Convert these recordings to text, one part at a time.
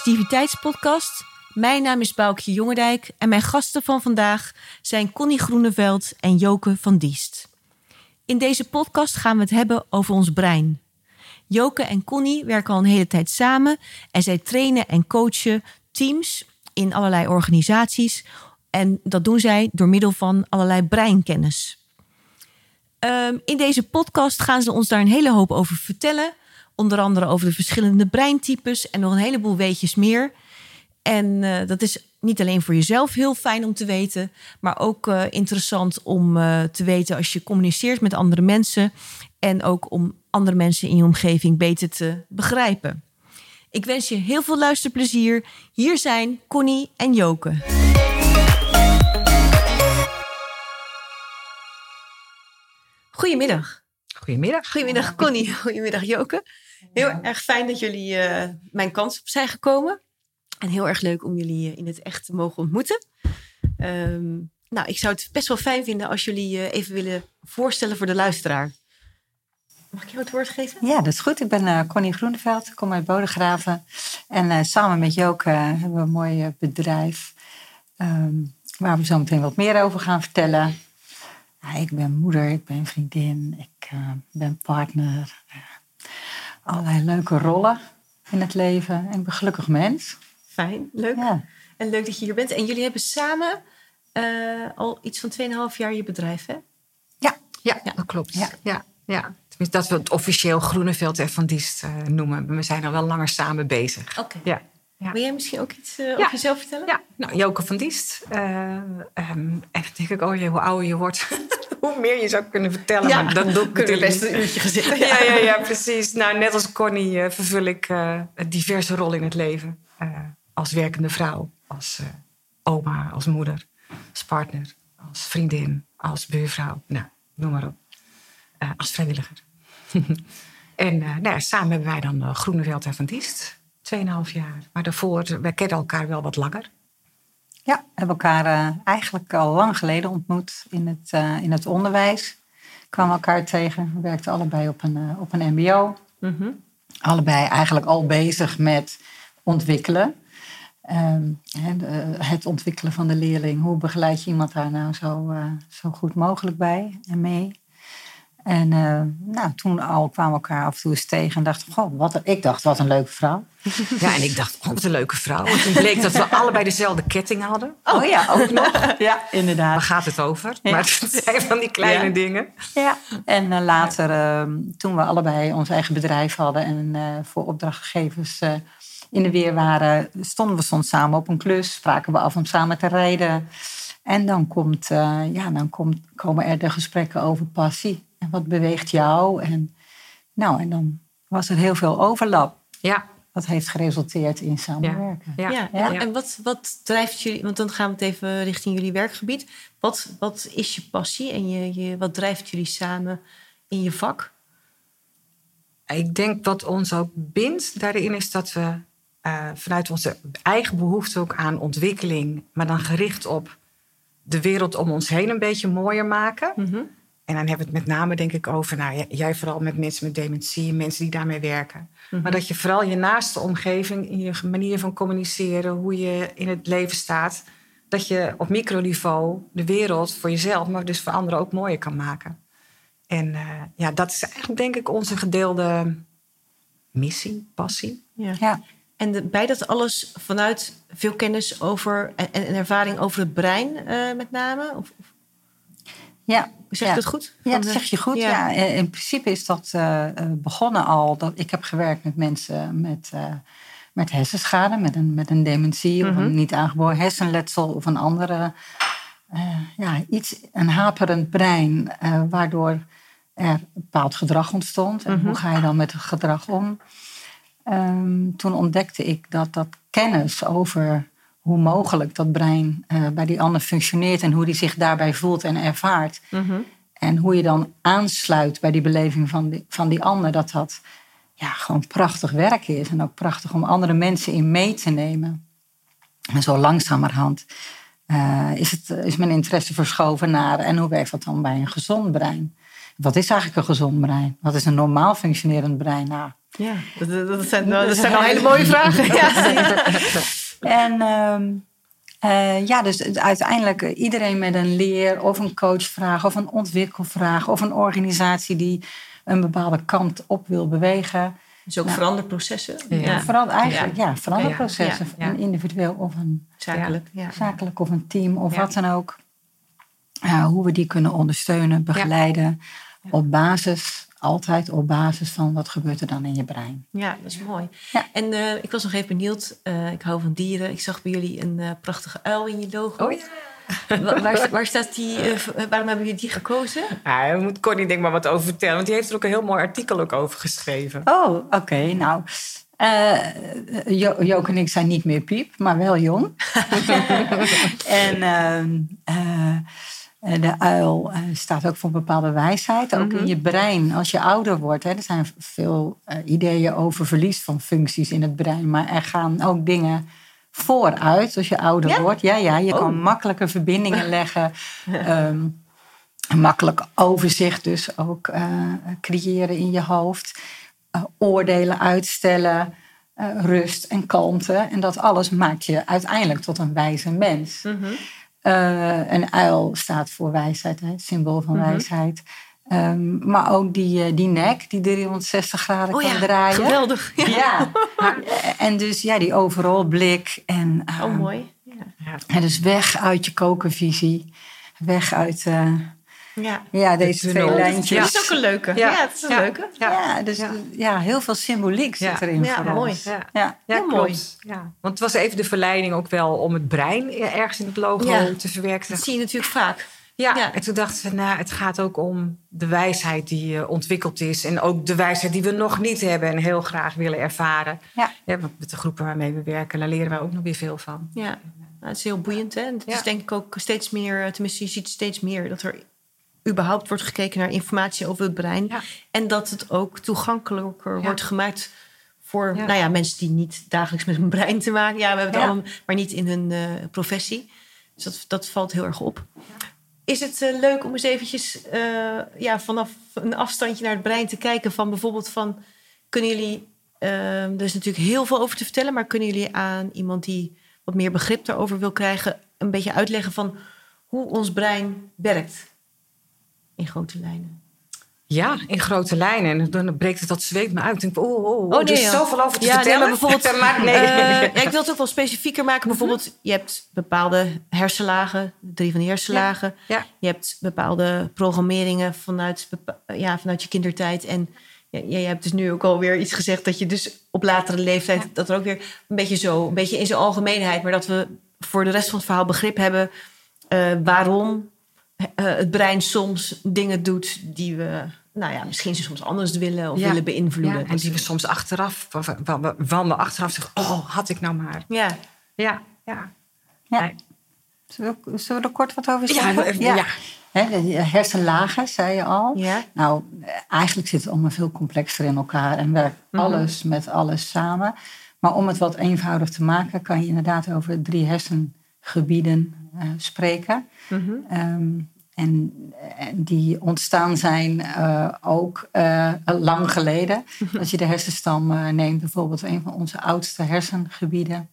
Positiviteitspodcast. Mijn naam is Boukje Jongendijk en mijn gasten van vandaag zijn Connie Groeneveld en Joke van Diest. In deze podcast gaan we het hebben over ons brein. Joke en Connie werken al een hele tijd samen en zij trainen en coachen teams in allerlei organisaties. En dat doen zij door middel van allerlei breinkennis. Ehm, in deze podcast gaan ze ons daar een hele hoop over vertellen. Onder andere over de verschillende breintypes en nog een heleboel weetjes meer. En eh, dat is niet alleen voor jezelf heel fijn om te weten, maar ook uh, interessant om uh, te weten als je communiceert met andere mensen. En ook om andere mensen in je omgeving beter te begrijpen. Ik wens je heel veel luisterplezier. Hier zijn Connie en Joke. Goedemiddag. Goedemiddag. Goedemiddag Connie. Goedemiddag Joke. Heel erg fijn dat jullie uh, mijn kans op zijn gekomen. En heel erg leuk om jullie uh, in het echt te mogen ontmoeten. Um, nou, ik zou het best wel fijn vinden als jullie uh, even willen voorstellen voor de luisteraar. Mag ik jou het woord geven? Ja, dat is goed. Ik ben Connie Groeneveld, ik kom uit Bodegraven. En samen met Joke hebben we een mooi bedrijf. Um, waar we zo meteen wat meer over gaan vertellen. Ja, ik ben moeder, ik ben vriendin, ik ben partner allerlei leuke rollen in het leven. En ik ben gelukkig mens. Fijn, leuk. Ja. En leuk dat je hier bent. En jullie hebben samen uh, al iets van 2,5 jaar je bedrijf, hè? Ja, ja, ja. dat klopt. Ja. Ja, ja. Tenminste, dat we het officieel Groeneveld en Van Diest uh, noemen. We zijn al wel langer samen bezig. Oké. Okay. Ja. Ja. Wil jij misschien ook iets uh, ja. over jezelf vertellen? Ja, nou, Joke van Diest. Uh, um, en dan denk ik, oh je, hoe ouder je wordt, hoe meer je zou kunnen vertellen. Ja, maar dat doe ik kunnen best een uurtje gezitten. Ja, ja, ja, precies. Nou, net als Connie uh, vervul ik diverse rollen in het leven. als werkende vrouw, als oma, als moeder, als partner, als vriendin, als buurvrouw. Nou, noem maar op. als vrijwilliger. en nou, samen hebben wij dan Groeneveld en Van Diest. 2,5 jaar. Maar daarvoor, we kennen elkaar wel wat langer. Ja, we hebben elkaar uh, eigenlijk al lang geleden ontmoet in het, uh, in het onderwijs. Kwamen elkaar tegen. We werkten allebei op een, uh, op een MBO. Mm -hmm. Allebei eigenlijk al bezig met ontwikkelen. Um, het ontwikkelen van de leerling. Hoe begeleid je iemand daar nou zo, zo goed mogelijk bij en mee? En uh, nou, toen al kwamen we elkaar af en toe eens tegen en dachten, goh, wat, ik dacht, wat een leuke vrouw. Ja, en ik dacht, oh, wat een leuke vrouw. En toen bleek dat we allebei dezelfde ketting hadden. Oh ja, ook nog. Ja, inderdaad. Waar gaat het over? Ja. Maar het zijn van die kleine ja. dingen. Ja, en uh, later, uh, toen we allebei ons eigen bedrijf hadden en uh, voor opdrachtgevers in de weer waren, stonden we soms samen op een klus, spraken we af om samen te rijden. En dan, komt, ja, dan komt, komen er de gesprekken over passie. En wat beweegt jou? En, nou, en dan was er heel veel overlap. Ja. Dat heeft geresulteerd in samenwerken. Ja, ja. ja. En wat, wat drijft jullie, want dan gaan we het even richting jullie werkgebied. Wat, wat is je passie en je, je, wat drijft jullie samen in je vak? Ik denk wat ons ook bindt daarin is dat we uh, vanuit onze eigen behoefte ook aan ontwikkeling, maar dan gericht op de wereld om ons heen een beetje mooier maken. Mm -hmm. En dan hebben we het met name, denk ik, over, nou, jij vooral met mensen met dementie, mensen die daarmee werken. Mm-hmm. Maar dat je vooral je naaste omgeving, in je manier van communiceren, hoe je in het leven staat, dat je op microniveau de wereld voor jezelf, maar dus voor anderen ook mooier kan maken. En uh, ja, dat is eigenlijk, denk ik, onze gedeelde missie, passie. Ja. ja. En de, bij dat alles vanuit veel kennis over en, en ervaring over het brein, uh, met name? Of, of? Ja, Zeg je ja. dat goed? Ja, dat zeg je goed. Ja. ja. In principe is dat uh, begonnen al. Dat, ik heb gewerkt met mensen met, uh, met hersenschade, met een, met een dementie of een niet aangeboren hersenletsel of een andere, ja, iets, een haperend brein, waardoor er een bepaald gedrag ontstond. En hoe ga je dan met het gedrag om? Um, toen ontdekte ik dat dat kennis over hoe mogelijk dat brein uh, bij die ander functioneert en hoe die zich daarbij voelt en ervaart. Mm-hmm. En hoe je dan aansluit bij die beleving van die, van die ander, dat dat ja, gewoon prachtig werk is. En ook prachtig om andere mensen in mee te nemen. En zo langzamerhand uh, is, het, is mijn interesse verschoven naar en hoe werkt dat dan bij een gezond brein? Wat is eigenlijk een gezond brein? Wat is een normaal functionerend brein? Nou, Ja, dat, dat zijn, dat zijn al hele mooie vragen. Ja. En ehm, eh, ja, dus uiteindelijk uh, iedereen met een leer of een coachvraag of een ontwikkelvraag of een organisatie die een bepaalde kant op wil bewegen. Dus ook nou, veranderprocessen? Ja. Verander, eigenlijk, ja, veranderprocessen. Een individueel of een zakelijk, zakelijk of een team of wat dan ook. Uh, hoe we die kunnen ondersteunen, begeleiden op basis altijd op basis van wat gebeurt er dan in je brein. Ja, dat is mooi. Ja. En uh, ik was nog even benieuwd. Uh, ik hou van dieren. Ik zag bij jullie een uh, prachtige uil in je logo. Oh ja. waar, waar, staat die? waarom hebben jullie die gekozen? Ja, daar moet Connie denk maar wat over vertellen. Want die heeft er ook een heel mooi artikel ook over geschreven. Oh, oké. Okay, nou, jo Joke en ik zijn niet meer piep, maar wel jong. en ehm, eh, de uil eh, staat ook voor bepaalde wijsheid. Ook in mhm. je brein, als je ouder wordt. Hè, er zijn veel uh, ideeën over verlies van functies in het brein. Maar er gaan ook dingen vooruit als je ouder wordt. Ja, ja, je kan oh. makkelijker verbindingen leggen. um, makkelijk overzicht dus ook uh, creëren in je hoofd. oordelen uitstellen. rust en kalmte. En dat alles maakt je uiteindelijk tot een wijze mens. Mm uh, een uil staat voor wijsheid, hè, symbool van mhm. wijsheid. Um, maar ook die, uh, die nek die 360 graden oh, kan ja, draaien. Geweldig. Ja. ja. en dus ja, die overal blik. En, oh, mooi. Ja. En dus weg uit je kokenvisie. Weg uit ja. ja, deze twee lijntjes. Dat is ook een leuke. Ja, het is een leuke. Ja, dus ja. heel veel symboliek zit erin ja, voor mooi. ons. Ja, ja, mooi. Ja. Want het was even de verleiding ook wel om het brein ergens in het logo te verwerken. Dat zie je natuurlijk vaak. Ja, en toen dachten we, nou, het gaat ook om de wijsheid die uh, ontwikkeld is. En ook de wijsheid die we nog niet hebben en heel graag willen ervaren. Ja. ja met de groepen waarmee we werken, daar leren wij ook nog weer veel van. Ja, nou, het is heel boeiend. Hè? het is denk ik ook steeds meer, tenminste je ziet steeds meer... dat er überhaupt wordt gekeken naar informatie over het brein. En dat het ook toegankelijker wordt gemaakt voor nou ja, mensen die niet dagelijks met hun brein te maken ja, we hebben het allemaal, maar niet in hun uh, professie. Dus dat, dat valt heel erg op. Is het uh, leuk om eens eventjes uh, ja, vanaf een afstandje naar het brein te kijken van bijvoorbeeld van kunnen jullie, er is natuurlijk heel veel over te vertellen, maar kunnen jullie aan iemand die wat meer begrip daarover wil krijgen, een beetje uitleggen van hoe ons brein werkt? In grote lijnen? Ja, in grote lijnen. En dan breekt het dat zweet me uit. Ik denk, oh, oh, oh, oh nee, er is zoveel over te ja, vertellen. Nee, maar bijvoorbeeld, maar nee. Uh, ja, ik wil het ook wel specifieker maken. Mhm. Bijvoorbeeld, je hebt bepaalde hersenlagen, drie van die hersenlagen. Ja. Je hebt bepaalde programmeringen vanuit, ja, vanuit je kindertijd. En ja, je hebt dus nu ook alweer iets gezegd dat je dus op latere leeftijd, dat er ook weer een beetje zo, een beetje in zijn algemeenheid, maar dat we voor de rest van het verhaal begrip hebben uh, waarom het brein soms dingen doet die we, nou ja, misschien soms anders willen of willen beïnvloeden. Ja, en die we soms achteraf, van we achteraf zeggen, oh, had ik nou maar. Ja. Ja, ja. ja. Zullen, we, zullen we er kort wat over zeggen? Ja. ja. hersenlagen, zei je al. Ja. Nou, eigenlijk zit het allemaal veel complexer in elkaar en werkt mhm. alles met alles samen. Maar om het wat eenvoudig te maken, kan je inderdaad over drie hersengebieden uh, spreken. Mm en die ontstaan zijn uh, ook uh, lang geleden. Als je de hersenstam uh, neemt, bijvoorbeeld een van onze oudste hersengebieden.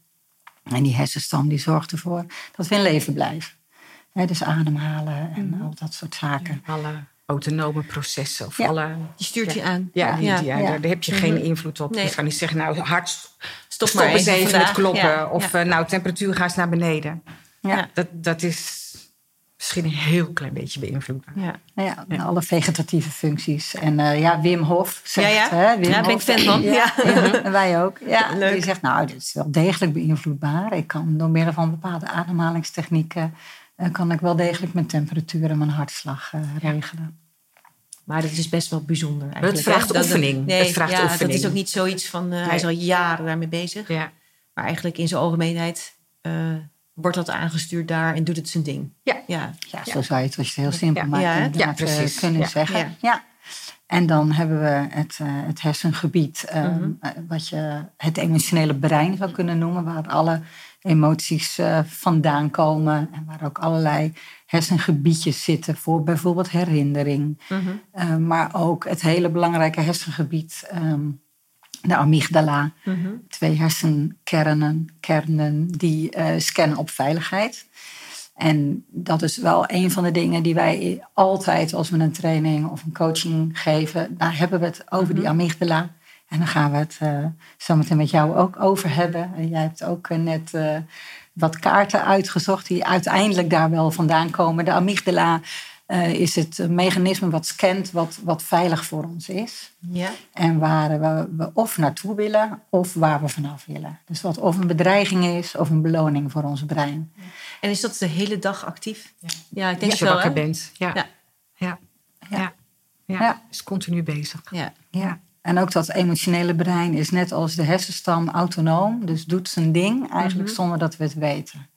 En die hersenstam die zorgt ervoor dat we in leven blijven. He, dus ademhalen en mm. al dat soort zaken. Ja, alle autonome processen. Of ja. alle, die stuurt je aan. Ja, die, daar heb je geen mhm. invloed op. Nee. Je kan niet zeggen, nou hart, stop, stop eens even met kloppen. Of nou, temperatuur gaat naar beneden. Ja. Dat, dat is misschien een heel klein beetje beïnvloeden. Ja, ja, ja. alle vegetatieve functies. En uh, ja, Wim Hof zegt... Ja, ja. Hè, Wim ja ben ik fan van. Ja. en wij ook. Ja, Leuk. Die zegt, nou, dit is wel degelijk beïnvloedbaar. Ik kan door middel van bepaalde ademhalingstechnieken... Uh, kan ik wel degelijk mijn temperatuur en mijn hartslag uh, regelen. Maar dat is best wel bijzonder eigenlijk. Het vraagt oefening. nee, het vraagt ja, oefening. dat is ook niet zoiets van... hij is al jaren daarmee bezig. Ja. Maar eigenlijk in zijn algemeenheid wordt dat aangestuurd daar en doet het zijn ding. Ja, ja. ja zo zou je het als je het heel simpel ja. maakt ja, ja, precies. kunnen zeggen. Ja. En dan hebben we het, uh, het hersengebied, um, wat je het emotionele brein zou kunnen noemen, waar alle emoties uh, vandaan komen en waar ook allerlei hersengebiedjes zitten voor bijvoorbeeld herinnering. Mm -hmm. uh, maar ook het hele belangrijke hersengebied um, de amygdala. Twee hersenkernen kernen die eh, scannen op veiligheid. En dat is wel een van de dingen die wij altijd, als we een training of een coaching geven, daar hebben we het over die amygdala. En dan gaan we het uh, zo meteen met jou ook over hebben. En jij hebt ook eh, net wat kaarten uitgezocht die uiteindelijk daar wel vandaan komen. De amygdala uh, is het mechanisme wat scant wat, wat veilig voor ons is. Ja. En waar we, we of naartoe willen of waar we vanaf willen. Dus wat of een bedreiging is of een beloning voor ons brein. En is dat de hele dag actief? Ja, ja ik denk Als je wakker bent. Ja. Ja. Ja. ja. ja. Is continu bezig. Ja. ja. En ook dat emotionele brein is net als de hersenstam autonoom. Dus doet zijn ding eigenlijk mhm. zonder dat we het weten.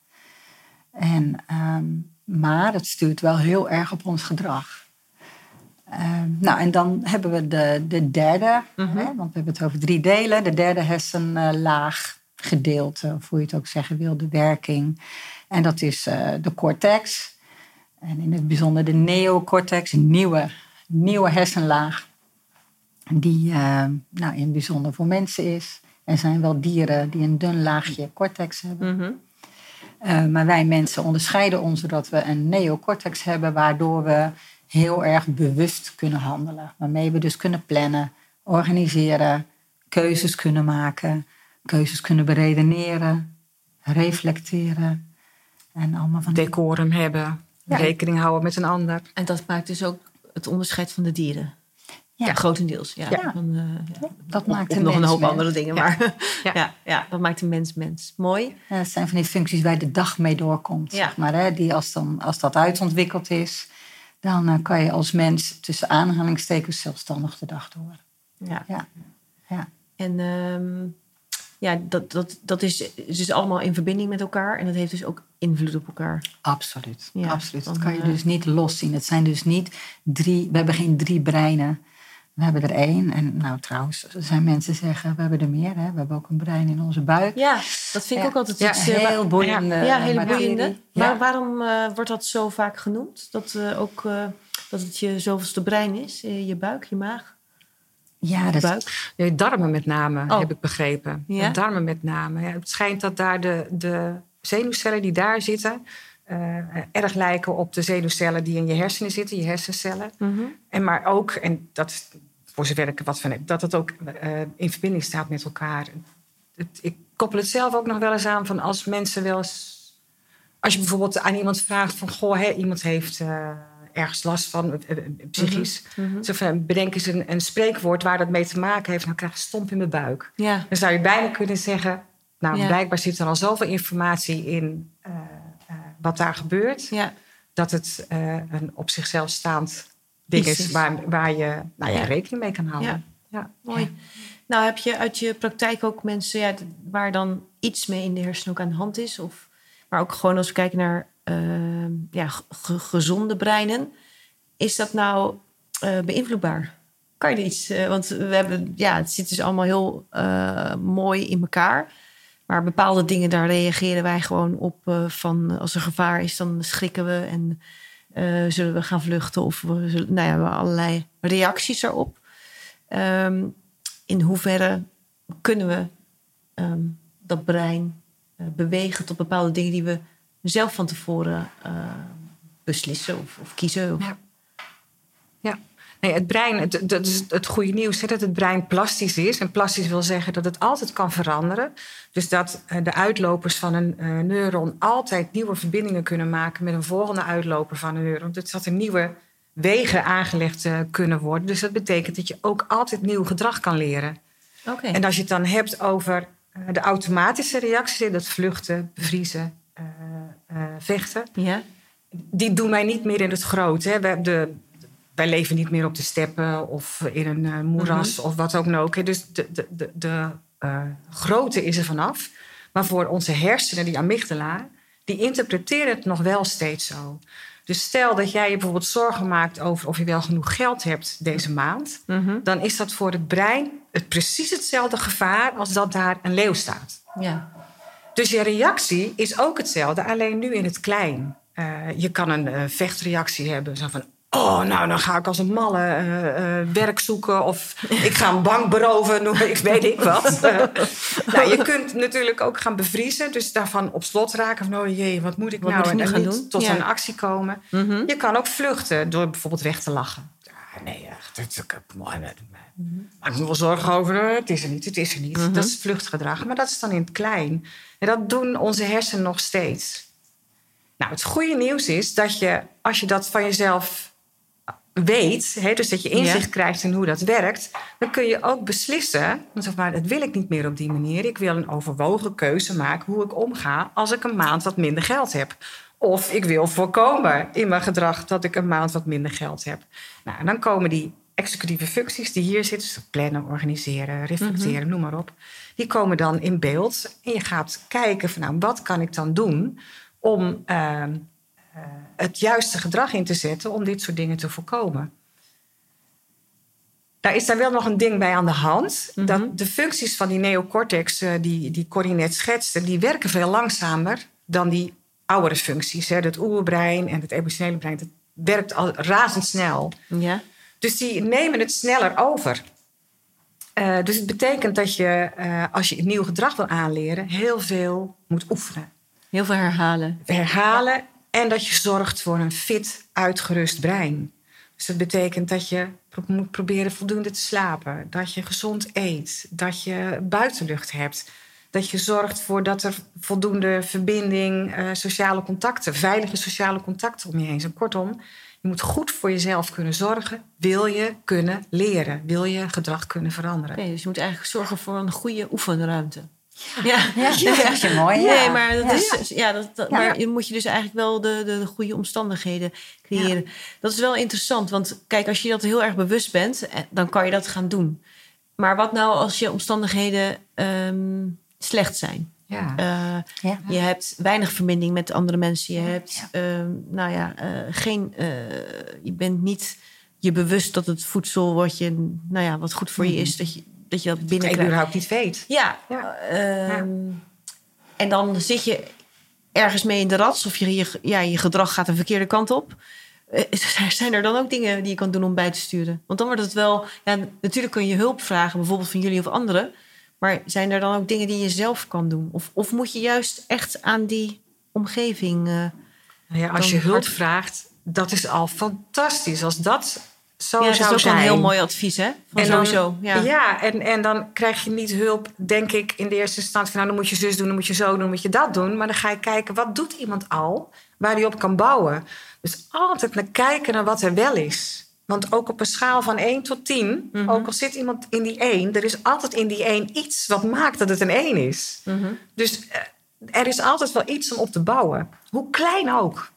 En um, maar het stuurt wel heel erg op ons gedrag. Ehm, nou, en dan hebben we de, de derde, mhm. hè, want we hebben het over drie delen. De derde hersenlaag gedeelte, of hoe je het ook zeggen wil, de werking. En dat is uh, de cortex. En in het bijzonder de neocortex, een nieuwe, nieuwe hersenlaag. Die uh, nou, in het bijzonder voor mensen is. Er zijn wel dieren die een dun laagje cortex hebben. Mm uh, maar wij mensen onderscheiden ons doordat we een neocortex hebben, waardoor we heel erg bewust kunnen handelen. Waarmee we dus kunnen plannen, organiseren, keuzes kunnen maken, keuzes kunnen beredeneren, reflecteren. En allemaal van Decorum hebben, rekening houden met een ander. En dat maakt dus ook het onderscheid van de dieren. Ja, grotendeels. Ja. ja. Dan, uh, dat maakt of nog een hoop andere dingen, maar ja. ja. dat maakt een mens mens. Mooi. dat zijn van die functies waar de dag mee doorkomt. Zeg maar, hè, die als, dan, als dat uitontwikkeld is, dan uh, kan je als mens tussen aanhalingstekens zelfstandig de dag door. Ja. ja. ja. En um, ja, dat, dat, dat is dus allemaal in verbinding met elkaar. En dat heeft dus ook invloed op elkaar. Absoluut. Ja, absoluut. Dat kan je dus niet los zien. Het zijn dus niet drie, we hebben geen drie breinen we hebben er één. En nou trouwens, er zijn mensen zeggen, we hebben er meer. Hè? We hebben ook een brein in onze buik. Ja, dat vind ik ook altijd iets... Ja, heel boeiende. Ja, ja hele boeiende. Maar waarom uh, wordt dat zo vaak genoemd? Dat, uh, ook, uh, dat het je zoveelste brein is? Je buik, je maag? Ja, dat buik. Ja, darmen met name, oh. heb ik begrepen. Ja? Darmen met name. Ja, het schijnt dat daar de, de zenuwcellen die daar zitten... Uh, erg lijken op de zenuwcellen die in je hersenen zitten, je hersencellen. Mm -hmm. En maar ook, en dat voor zover ik er wat van heb, dat het ook uh, in verbinding staat met elkaar. Het, ik koppel het zelf ook nog wel eens aan van als mensen wel eens. Als je bijvoorbeeld aan iemand vraagt van goh, hè, iemand heeft uh, ergens last van, psychisch. Mm -hmm. Zo bedenk eens een, een, spreekwoord waar dat mee te maken heeft. Dan krijg je stomp in mijn buik. Ja. Dan zou je bijna kunnen zeggen, nou ja. blijkbaar zit er al zoveel informatie in wat daar gebeurt. Ja. Dat het een op zichzelf staand ding is waar, waar je nou ja, rekening mee kan houden. Ja, mooi. Nou, heb je uit je praktijk ook mensen ja, waar dan iets mee in de hersenen ook aan de hand is? Of, maar ook gewoon als we kijken naar uh, ja, gezonde breinen. Is dat nou uh, beïnvloedbaar? Kan je er iets... Uh, want we hebben... Ja, het zit dus allemaal heel mooi in elkaar. Maar bepaalde dingen, daar reageren wij gewoon op. van als er gevaar is, dan schrikken we en uh, zullen we gaan vluchten? Of we zullen, nou ja, we hebben allerlei reacties erop. Um, in hoeverre kunnen we um, dat brein bewegen tot bepaalde dingen die we zelf van tevoren beslissen of, of kiezen? Ja. ja. Nee, het brein, dat is het goede nieuws, dat het brein plastisch is. En plastisch wil zeggen dat het altijd kan veranderen. Dus dat eh, de uitlopers van een uh, neuron altijd nieuwe verbindingen kunnen maken met een volgende uitloper van een neuron. Dus dat er nieuwe wegen aangelegd uh, kunnen worden. Dus dat betekent dat je ook altijd nieuw gedrag kan leren. Okay. En als je het dan hebt over de automatische reacties, dat vluchten, bevriezen, vechten. Ja. Die doen wij niet meer in het groot. Hè. We, de, wij leven niet meer op de steppen of in een uh, moeras mhm. of wat ook ook. Dus de, de, de, de uh, grootte is er vanaf. Maar voor onze hersenen, die amygdala, die interpreteren het nog wel steeds zo. Dus stel dat jij je bijvoorbeeld zorgen maakt over of je wel genoeg geld hebt deze maand, mhm. dan is dat voor het brein het precies hetzelfde gevaar als dat daar een leeuw staat. Ja. Dus je reactie is ook hetzelfde, alleen nu in het klein. Uh, je kan een uh, vechtreactie hebben, zo van Oh, nou, dan ga ik als een malle eh, eh, werk zoeken. Of ik ga een bank beroven, noem ik weet ik wat. nou, je kunt natuurlijk ook gaan bevriezen. Dus daarvan op slot raken. Van, oh jee, wat moet ik Wat nou? moet ik en gaan niet doen? tot Ja. een actie komen. Mhm. Je kan ook vluchten door bijvoorbeeld weg te lachen. Ja, nee, echt, het is ook mooi. Maar maar ik moet wel zorgen over, eh, het is er niet, het is er niet. Mhm. Dat is vluchtgedrag. Maar dat is dan in het klein. En dat doen onze hersenen nog steeds. Nou, het goede nieuws is dat je, als je dat van jezelf weet, hè, dus dat je inzicht Ja. krijgt in hoe dat werkt, dan kun je ook beslissen, zeg maar, dat wil ik niet meer op die manier. Ik wil een overwogen keuze maken hoe ik omga als ik een maand wat minder geld heb. Of ik wil voorkomen in mijn gedrag dat ik een maand wat minder geld heb. Nou, en dan komen die executieve functies die hier zitten, dus plannen, organiseren, reflecteren, noem maar op, die komen dan in beeld. En je gaat kijken van nou, wat kan ik dan doen om eh, eh, het juiste gedrag in te zetten om dit soort dingen te voorkomen. Daar is daar wel nog een ding bij aan de hand. Mhm. Dat de functies van die neocortex, eh, die, die Corrie net schetste, die werken veel langzamer dan die oudere functies. Hè. Het oerbrein en het emotionele brein, dat werkt al razendsnel. Ja. Dus die nemen het sneller over. Eh, dus het betekent dat je, eh, als je een nieuw gedrag wil aanleren, heel veel moet oefenen. Heel veel herhalen. Herhalen en dat je zorgt voor een fit, uitgerust brein. Dus dat betekent dat je moet proberen voldoende te slapen, dat je gezond eet, dat je buitenlucht hebt, dat je zorgt voor dat er voldoende verbinding, eh, sociale contacten, veilige sociale contacten om je heen zijn. Kortom, je moet goed voor jezelf kunnen zorgen. Wil je kunnen leren? Wil je gedrag kunnen veranderen? Dus je moet eigenlijk zorgen voor een goede oefenruimte. Ja, Ja, dat zeg je mooi. Ja. Nee, maar, dat is, ja, dat, maar je moet je dus eigenlijk wel de, de, de goede omstandigheden creëren. Dat is wel interessant, want kijk, als je dat heel erg bewust bent, eh, dan kan je dat gaan doen. Maar wat nou als je omstandigheden ehm, slecht zijn? Ja. Eh, Ja. Je hebt weinig verbinding met andere mensen. Je hebt, ehm, nou ja, eh, geen, je bent niet je bewust dat het voedsel wat, je, nou ja, wat goed voor je is, dat je dat, je dat dat je binnenkrijgt. überhaupt niet weet. Ja. Ja. ehm, En dan zit je ergens mee in de rats of je, je, ja, je gedrag gaat een verkeerde kant op. Eh, Zijn er dan ook dingen die je kan doen om bij te sturen? Want dan wordt het wel... Ja, natuurlijk kun je hulp vragen, bijvoorbeeld van jullie of anderen. Maar zijn er dan ook dingen die je zelf kan doen? Of, of moet je juist echt aan die omgeving... eh, Nou ja, als je hulp hard- vraagt, dat is al fantastisch. Als dat zo ja, dat is ook zijn. een heel mooi advies, hè? Van En dan- sowieso. Ja. Ja, en, en dan krijg je niet hulp, denk ik, in de eerste instantie van... nou, dan moet je zus doen, dan moet je zo doen, dan moet je dat doen. Maar dan ga je kijken, wat doet iemand al waar hij op kan bouwen? Dus altijd naar kijken naar wat er wel is. Want ook op een schaal van 1 tot 10, Mhm. ook al zit iemand in die 1... er is altijd in die 1 iets wat maakt dat het een 1 is. Mhm. Dus eh, er is altijd wel iets om op te bouwen. Hoe klein ook.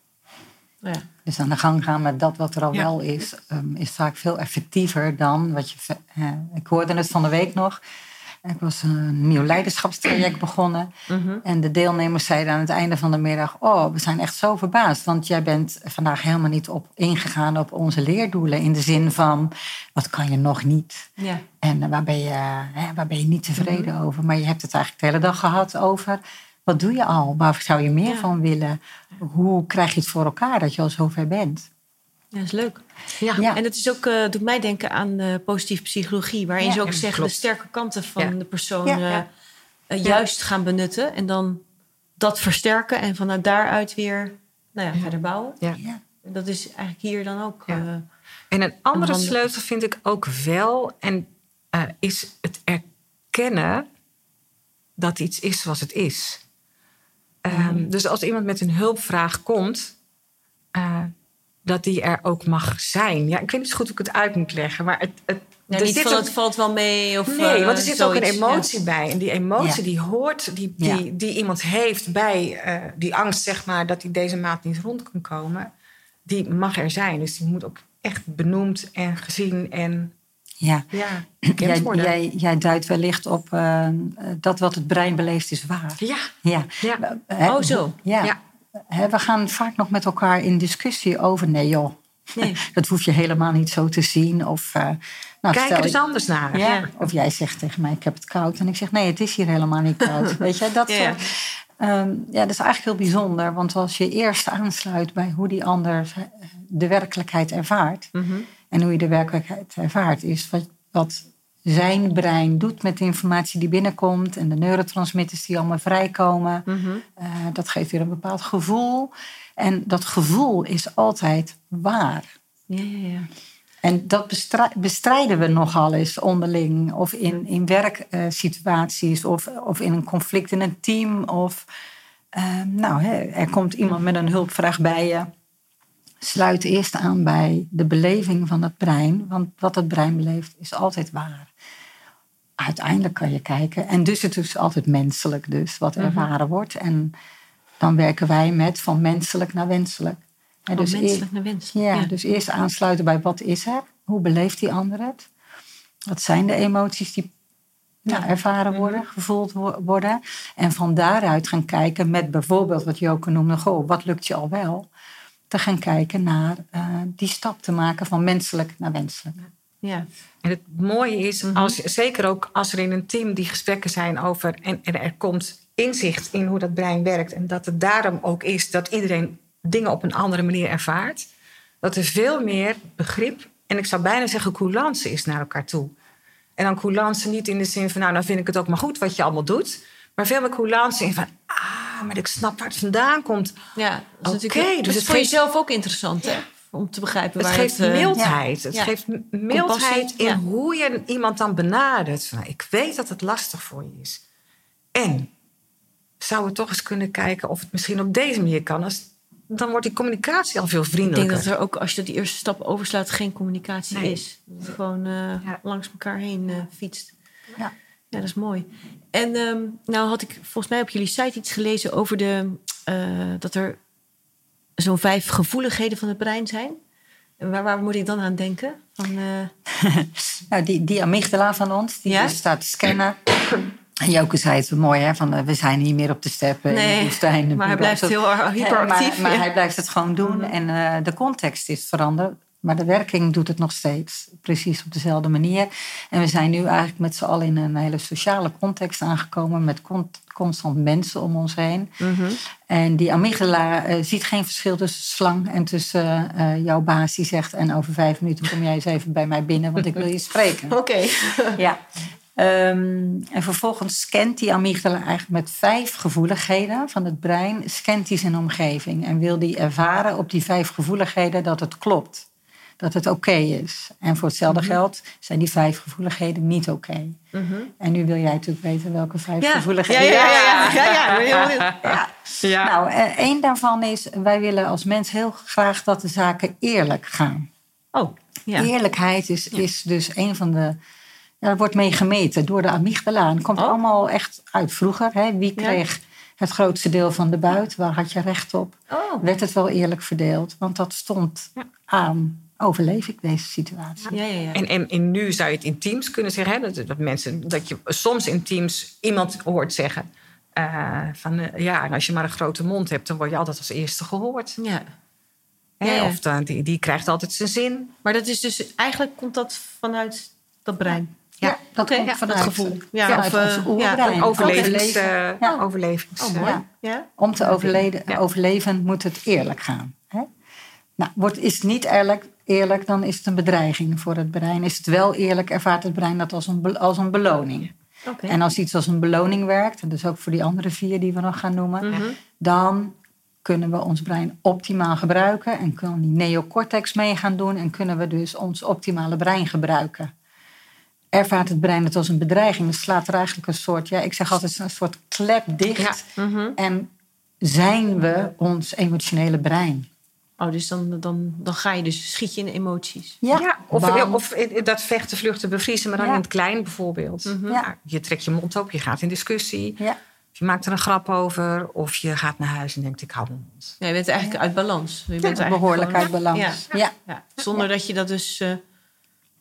Ja. Dus aan de gang gaan met dat wat er al Ja. wel is, ehm, is vaak veel effectiever dan wat je. eh, ik hoorde het van de week nog. Ik was een nieuw leiderschapstraject begonnen. Mhm. En de deelnemers zeiden aan het einde van de middag: Oh, we zijn echt zo verbaasd. Want jij bent vandaag helemaal niet op ingegaan op onze leerdoelen. In de zin van: wat kan je nog niet? Ja. En waar ben je, hè, waar ben je niet tevreden over? Maar je hebt het eigenlijk de hele dag gehad over. Wat doe je al? Waar zou je meer Ja. van willen? Hoe krijg je het voor elkaar dat je al zover bent? ja, dat is leuk. Ja. Ja. En het is ook, eh, doet mij denken aan eh, positieve psychologie, waarin Ja, ze ook ja, zeggen klopt. de sterke kanten van Ja. de persoon Ja, eh, juist gaan benutten en dan dat versterken en vanuit daaruit weer nou ja, verder bouwen. Ja. Dat is eigenlijk hier dan ook. Ja. eh, En een andere handen. sleutel vind ik ook wel, en eh, is het erkennen dat iets is zoals het is. Ehm, Dus als iemand met een hulpvraag komt, eh, dat die er ook mag zijn. Ja, ik weet niet zo goed hoe ik het uit moet leggen, maar het, het, ja, er niet zit van een- het valt wel mee. Of, Nee, eh, want er zit ook een emotie bij. En die emotie Ja. die hoort, die, die, die iemand heeft bij eh, die angst, zeg maar, dat hij deze maand niet rond kan komen, die mag er zijn. Dus die moet ook echt benoemd en gezien en Ja. ja, Jij, jij, jij duidt wellicht op eh, dat wat het brein beleeft is waar. Ja, Ja. ja. Hè, Oh, zo. Ja. We gaan vaak nog met elkaar in discussie over. Nee, joh. Nee. Dat hoef je helemaal niet zo te zien. Of, eh, nou, Kijk er eens anders naar. Ja. Of jij zegt tegen mij, ik heb het koud. En ik zeg, nee, het is hier helemaal niet koud. Weet je, dat soort... Ehm, ja, dat is eigenlijk heel bijzonder. Want als je eerst aansluit bij hoe die ander de werkelijkheid ervaart. Mhm. En hoe je de werkelijkheid ervaart, is wat, wat zijn brein doet met de informatie die binnenkomt. En de neurotransmitters die allemaal vrijkomen. Mhm. Eh, dat geeft weer een bepaald gevoel. En dat gevoel is altijd waar. Ja, ja, ja. En dat bestrij- bestrijden we nogal eens onderling. Of in, in werksituaties. of, of in een conflict in een team. Of eh, nou, hè, er komt iemand met een hulpvraag bij je. Sluit eerst aan bij de beleving van het brein. Want wat het brein beleeft is altijd waar. Uiteindelijk kan je kijken. En dus het is altijd menselijk dus. Wat ervaren wordt. En dan werken wij met van menselijk naar wenselijk. Van dus menselijk naar wenselijk. ja, dus eerst aansluiten bij wat is er? Hoe beleeft die ander het? Wat zijn de emoties die nou, ervaren worden, gevoeld wo- worden? En van daaruit gaan kijken met bijvoorbeeld wat Joke noemde, goh, wat lukt je al wel? Te gaan kijken naar eh, die stap te maken van menselijk naar wenselijk. Ja. En het mooie is, als, zeker ook als er in een team die gesprekken zijn over. En, en er komt inzicht in hoe dat brein werkt. En dat het daarom ook is dat iedereen dingen op een andere manier ervaart. Dat er veel meer begrip en ik zou bijna zeggen coulance is naar elkaar toe. En dan coulance niet in de zin van, nou, dan vind ik het ook maar goed wat je allemaal doet. Maar veel meer coulance in van, ah, maar ik snap waar het vandaan komt. Ja, is Oké, dus het voor geeft- jezelf ook interessant, hè? Om te begrijpen Het waar geeft het... eh, mildheid. Het geeft mildheid in hoe je iemand dan benadert. Van, nou, ik weet dat het lastig voor je is. En zou we toch eens kunnen kijken of het misschien op deze manier kan. Als, dan wordt die communicatie al veel Ik denk vriendelijker. dat er ook, als je die eerste stap overslaat, geen communicatie Nee. is. Dat gewoon eh, Ja. langs elkaar heen eh, fietst. Ja. Ja, dat is mooi. En ehm, nou had ik volgens mij op jullie site iets gelezen over de, eh, dat er zo'n vijf gevoeligheden van het brein zijn. En waar, waar moet ik dan aan denken? Van, eh, Nou, die, die amygdala van ons, die Ja? dus staat te scannen. En Joke zei het zo mooi, hè, van, eh, we zijn niet meer op de steppen in de woestijn. maar hij blijft heel hyperactief, Maar, maar ja. hij blijft het gewoon doen en eh, de context is veranderd. Maar de werking doet het nog steeds precies op dezelfde manier. En we zijn nu eigenlijk met z'n allen in een hele sociale context aangekomen... met con- constant mensen om ons heen. mhm. En die amygdala eh, ziet geen verschil tussen slang en tussen eh, jouw baas die zegt... en over vijf minuten kom jij eens even bij mij binnen, want ik wil je spreken. Oké. Ja. Ehm, en vervolgens scant die amygdala eigenlijk met vijf gevoeligheden van het brein, scant die zijn omgeving en wil die ervaren op die vijf gevoeligheden dat het klopt. Dat het oké is. En voor hetzelfde geld zijn die vijf gevoeligheden niet oké. Mhm. En nu wil jij natuurlijk weten welke vijf Ja. Gevoeligheden. ja, ja, ja, ja, ja. Ja. Ja. Nou, eh, één daarvan is, wij willen als mens heel graag dat de zaken eerlijk gaan. Oh, ja. Eerlijkheid is, is dus een van de. Ja, er wordt mee gemeten door de amygdala. En het komt Oh. allemaal echt uit vroeger. Hè? Wie kreeg het grootste deel van de buit? Waar had je recht op? Oh, Werd het wel eerlijk verdeeld? Want dat stond aan. Overleef ik deze situatie? ja, ja, ja. En, en, en nu zou je het in teams kunnen zeggen. Hè? Dat, dat, mensen, dat je soms in teams iemand hoort zeggen. eh, van eh, ja, en als je maar een grote mond hebt, dan word je altijd als eerste gehoord. ja. Hè? Ja, ja. Of dan, die, die krijgt altijd zijn zin. Maar dat is dus, eigenlijk komt dat vanuit dat brein. Ja, dat Oké, komt ja, vanuit dat gevoel. Ja, vanuit of, ons eh, ja, Overlevings, Overleven. eh, Ja. overlevings, Oh, mooi. Ja. Ja? Om te overleden, Ja. overleven moet het eerlijk gaan. Hè? Nou, wordt, is het niet eerlijk, eerlijk, dan is het een bedreiging voor het brein. Is het wel eerlijk, ervaart het brein dat als een, als een beloning. Oké. En als iets als een beloning werkt, en dus ook voor die andere vier die we nog gaan noemen, Mhm. dan kunnen we ons brein optimaal gebruiken en kan die neocortex mee gaan doen en kunnen we dus ons optimale brein gebruiken. Ervaart het brein het als een bedreiging, dan slaat er eigenlijk een soort, ja, ik zeg altijd een soort klep dicht Mhm. en zijn we ons emotionele brein. Oh, dus dan, dan, dan ga je dus, schiet je in de emoties. Ja, of, of dat vechten, vluchten, bevriezen, maar dan Ja. in het klein bijvoorbeeld. Mhm. Ja, je trekt je mond op, je gaat in discussie. Ja. Je maakt er een grap over. Of je gaat naar huis en denkt, ik hou mijn mond. Ja, je bent eigenlijk uit balans. Je bent eigenlijk behoorlijk gewoon- uit balans. Ja. Ja. Ja, zonder dat je dat dus eh,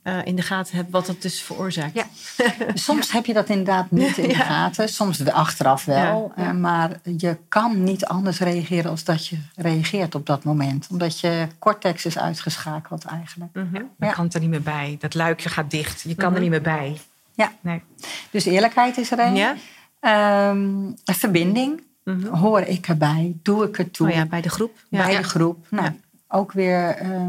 eh, in de gaten hebt wat dat dus veroorzaakt. Ja. Soms heb je dat inderdaad niet in de Ja. gaten, soms achteraf wel. Ja, ja. eh, Maar je kan niet anders reageren als dat je reageert op dat moment. Omdat je cortex is uitgeschakeld eigenlijk. Mhm. Je kan er niet meer bij. Dat luikje gaat dicht. Je kan Mhm. er niet meer bij. Ja. Nee. Dus eerlijkheid is er een. Ja? Ehm, een verbinding. Hoor ik erbij? Doe ik er toe? Oh ja, bij de groep. Ja. Bij de groep. Nou, Ja. ook weer eh,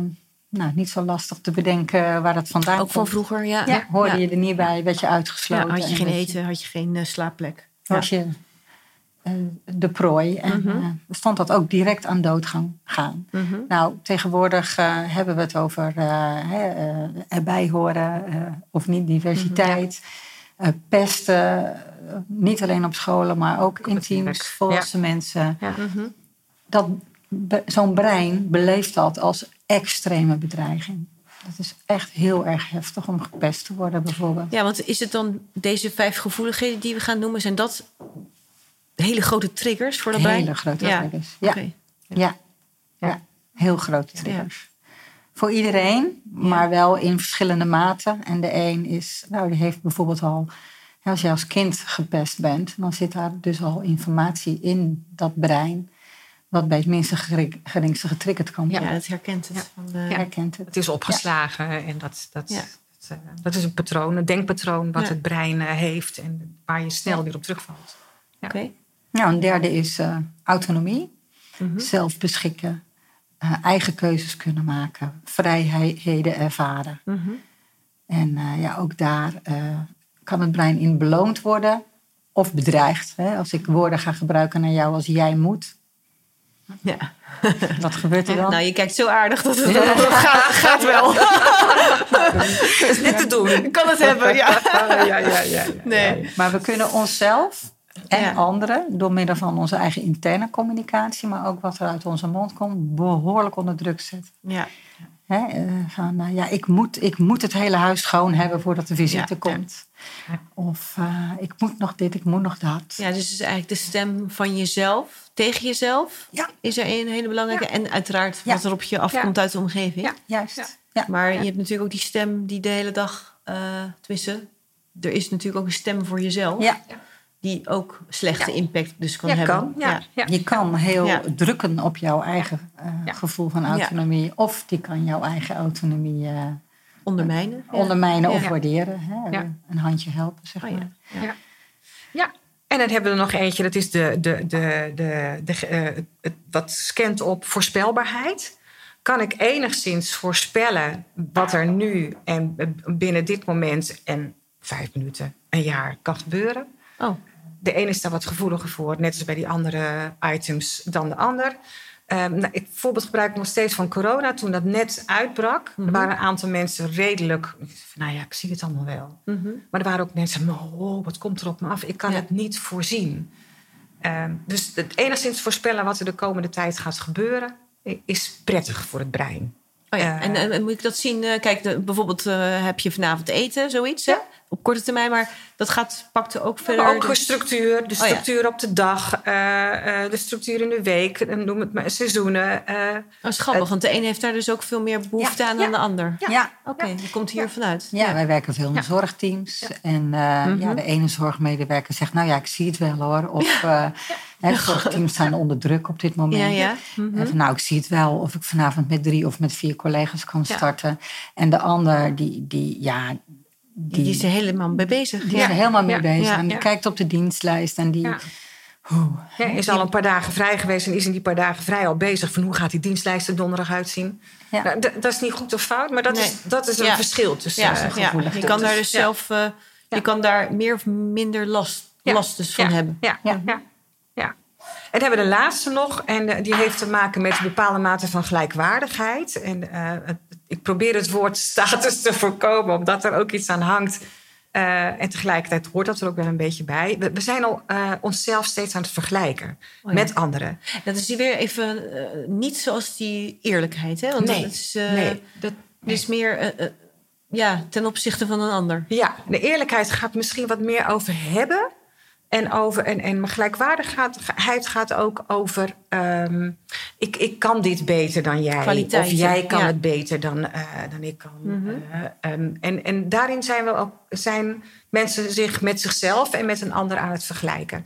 nou, niet zo lastig te bedenken waar dat vandaan Ook komt. van vroeger, ja. Ja, hoorde Ja. je er niet bij, werd je Ja, uitgesloten. had je en geen eten, had je geen eh, slaapplek. Ja. was je eh, de prooi. En Mhm. eh, stond dat ook direct aan doodgang gaan. Mhm. Nou, tegenwoordig hebben we het over hè, erbij horen eh, of niet, diversiteit. Mhm, eh, pesten, niet alleen op scholen, maar ook in teams, volwassen mensen. Dat Zo'n brein beleeft dat als extreme bedreiging. Dat is echt heel erg heftig om gepest te worden, bijvoorbeeld. Ja, want is het dan deze vijf gevoeligheden die we gaan noemen, zijn dat hele grote triggers voor dat brein? Hele grote Ja. triggers. Ja. Oké. Ja. ja, heel grote triggers. Voor iedereen, maar wel in verschillende maten. En de een is, nou, die heeft bijvoorbeeld al, als je als kind gepest bent, dan zit daar dus al informatie in dat brein, wat bij het minste gering- geringste getriggerd kan Ja, worden. het herkent het. Van, eh, herkent het. Het is opgeslagen en dat, dat, Ja. dat, eh, dat is een patroon, een denkpatroon wat Ja. het brein eh, heeft en waar je snel weer op terugvalt. Oké. Nou, een derde is eh, autonomie, Mhm. zelf beschikken, eh, eigen keuzes kunnen maken, vrijheden ervaren. Mhm. En eh, ja, ook daar eh, kan het brein in beloond worden of bedreigd. Hè? Als ik woorden ga gebruiken naar jou als jij moet, Ja. wat gebeurt er dan? Nou, je kijkt zo aardig dat het gaat, gaat wel. is net te doen. Ik kan het hebben, ja. ja, ja, ja. Nee. Maar we kunnen onszelf en anderen door middel van onze eigen interne communicatie, maar ook wat er uit onze mond komt, behoorlijk onder druk zetten. Ja. Hè? eh, van, nou ja, ik moet, ik moet het hele huis schoon hebben voordat de visite Ja, komt. Of eh, ik moet nog dit, ik moet nog dat. ja, dus het is eigenlijk de stem van jezelf tegen jezelf. Ja. Is er een hele belangrijke. En uiteraard Ja. wat er op je afkomt uit de omgeving. Ja. Juist. Ja. Ja. Maar je hebt natuurlijk ook die stem die de hele dag... eh tenminste, er is natuurlijk ook een stem voor jezelf. Ja. Die ook slechte Ja. impact dus kan Ja, hebben. kan. Ja. Ja. Je kan heel Ja. drukken op jouw eigen eh, Ja. gevoel van autonomie. Of die kan jouw eigen autonomie eh, Ondermijnen. Ja. ondermijnen of Ja. waarderen. Hè? Ja. Een handje helpen, zeg Oh, maar. ja. Ja. ja. En dan hebben we er nog eentje, dat is de, de, de, de, de, eh, het, wat scant op voorspelbaarheid. Kan ik enigszins voorspellen wat er nu en binnen dit moment en vijf minuten, een jaar kan gebeuren? Oh, De ene is daar wat gevoeliger voor, net als bij die andere items dan de ander. Ehm, nou, ik voorbeeld gebruik ik nog steeds van corona. Toen dat net uitbrak, er waren een aantal mensen redelijk... Nou ja, ik zie het allemaal wel. Mhm. Maar er waren ook mensen, oh, wat komt er op me af? Ik kan Ja. het niet voorzien. Ehm, dus het enigszins voorspellen wat er de komende tijd gaat gebeuren... is prettig voor het brein. Oh ja, Eh, en, moet ik dat zien? eh, kijk, de- bijvoorbeeld eh, heb je vanavond eten, zoiets, hè? Ja. Op korte termijn, maar dat gaat, pakt er ook verder. Maar ook de dus- structuur, de Oh ja. structuur op de dag, eh, eh, de structuur in de week, noem het maar seizoenen. eh, Oh, is grappig, want de een heeft daar dus ook veel meer behoefte Ja, aan ja. dan de ander. Ja, ja. Oké, dat komt hier vanuit. wij werken veel in Ja. zorgteams. En eh, Mhm. ja, de ene zorgmedewerker zegt, nou ja, ik zie het wel hoor. Of eh, hè, zorgteams staan onder druk op dit moment. Ja, ja. Mhm. En van, nou, ik zie het wel of ik vanavond met drie of met vier collega's kan Ja. starten. En de ander, die, die, ja, Die, die is er helemaal mee bezig. die is ja. er helemaal mee Ja, bezig. ja, en die ja. kijkt op de dienstlijst en die... Ja. Is al een paar dagen vrij geweest en is in die paar dagen vrij al bezig van hoe gaat die dienstlijst er donderdag uitzien. Ja. Nou, dat is niet goed of fout, maar dat, Nee. is, dat is een Ja. verschil tussen. Ja, eh. Je kan daar dus Ja. zelf, eh, je kan daar meer of minder last, Ja. last dus van ja. hebben. Ja, Ja. En dan hebben we de laatste nog. En eh, die heeft te maken met een bepaalde mate van gelijkwaardigheid. En eh, ik probeer het woord status te voorkomen, omdat er ook iets aan hangt. Eh, en tegelijkertijd hoort dat er ook wel een beetje bij. We, we zijn al onszelf steeds aan het vergelijken Oh ja. met anderen. Dat is die weer even niet zoals die eerlijkheid, hè? Want Nee, dat is, nee, dat, is meer ja, ten opzichte van een ander. Ja, de eerlijkheid gaat misschien wat meer over hebben. En, over, en, en maar gelijkwaardigheid gaat ook over... ehm, ik, ik kan dit beter dan jij. Kwaliteit, of jij kan ja. het beter dan, eh, dan ik kan. Mhm. Eh, ehm, en, en daarin zijn, we ook, zijn mensen zich met zichzelf en met een ander aan het vergelijken. En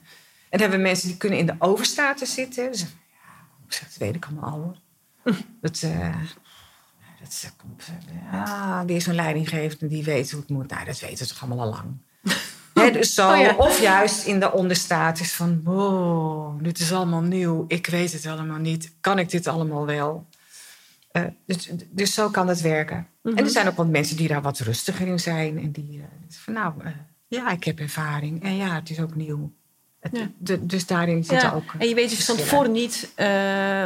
dan hebben we mensen die kunnen in de overstaten zitten. Dus, ja, dat weet ik allemaal al. hoor. Dat, eh, dat komt, ja, die is een leidinggevende die weet hoe het moet. Nou, dat weten ze toch allemaal al lang. Hè, dus zo, Oh ja. Of juist in de onderstatus van... wow, dit is allemaal nieuw. Ik weet het allemaal niet. Kan ik dit allemaal wel? Eh, dus, dus zo kan het werken. Mhm. En er zijn ook wat mensen die daar wat rustiger in zijn. En die eh, van nou, eh, ja, ik heb ervaring. En ja, het is ook nieuw. Het- Ja. de- dus daarin Ja, ook en je weet dus van tevoren niet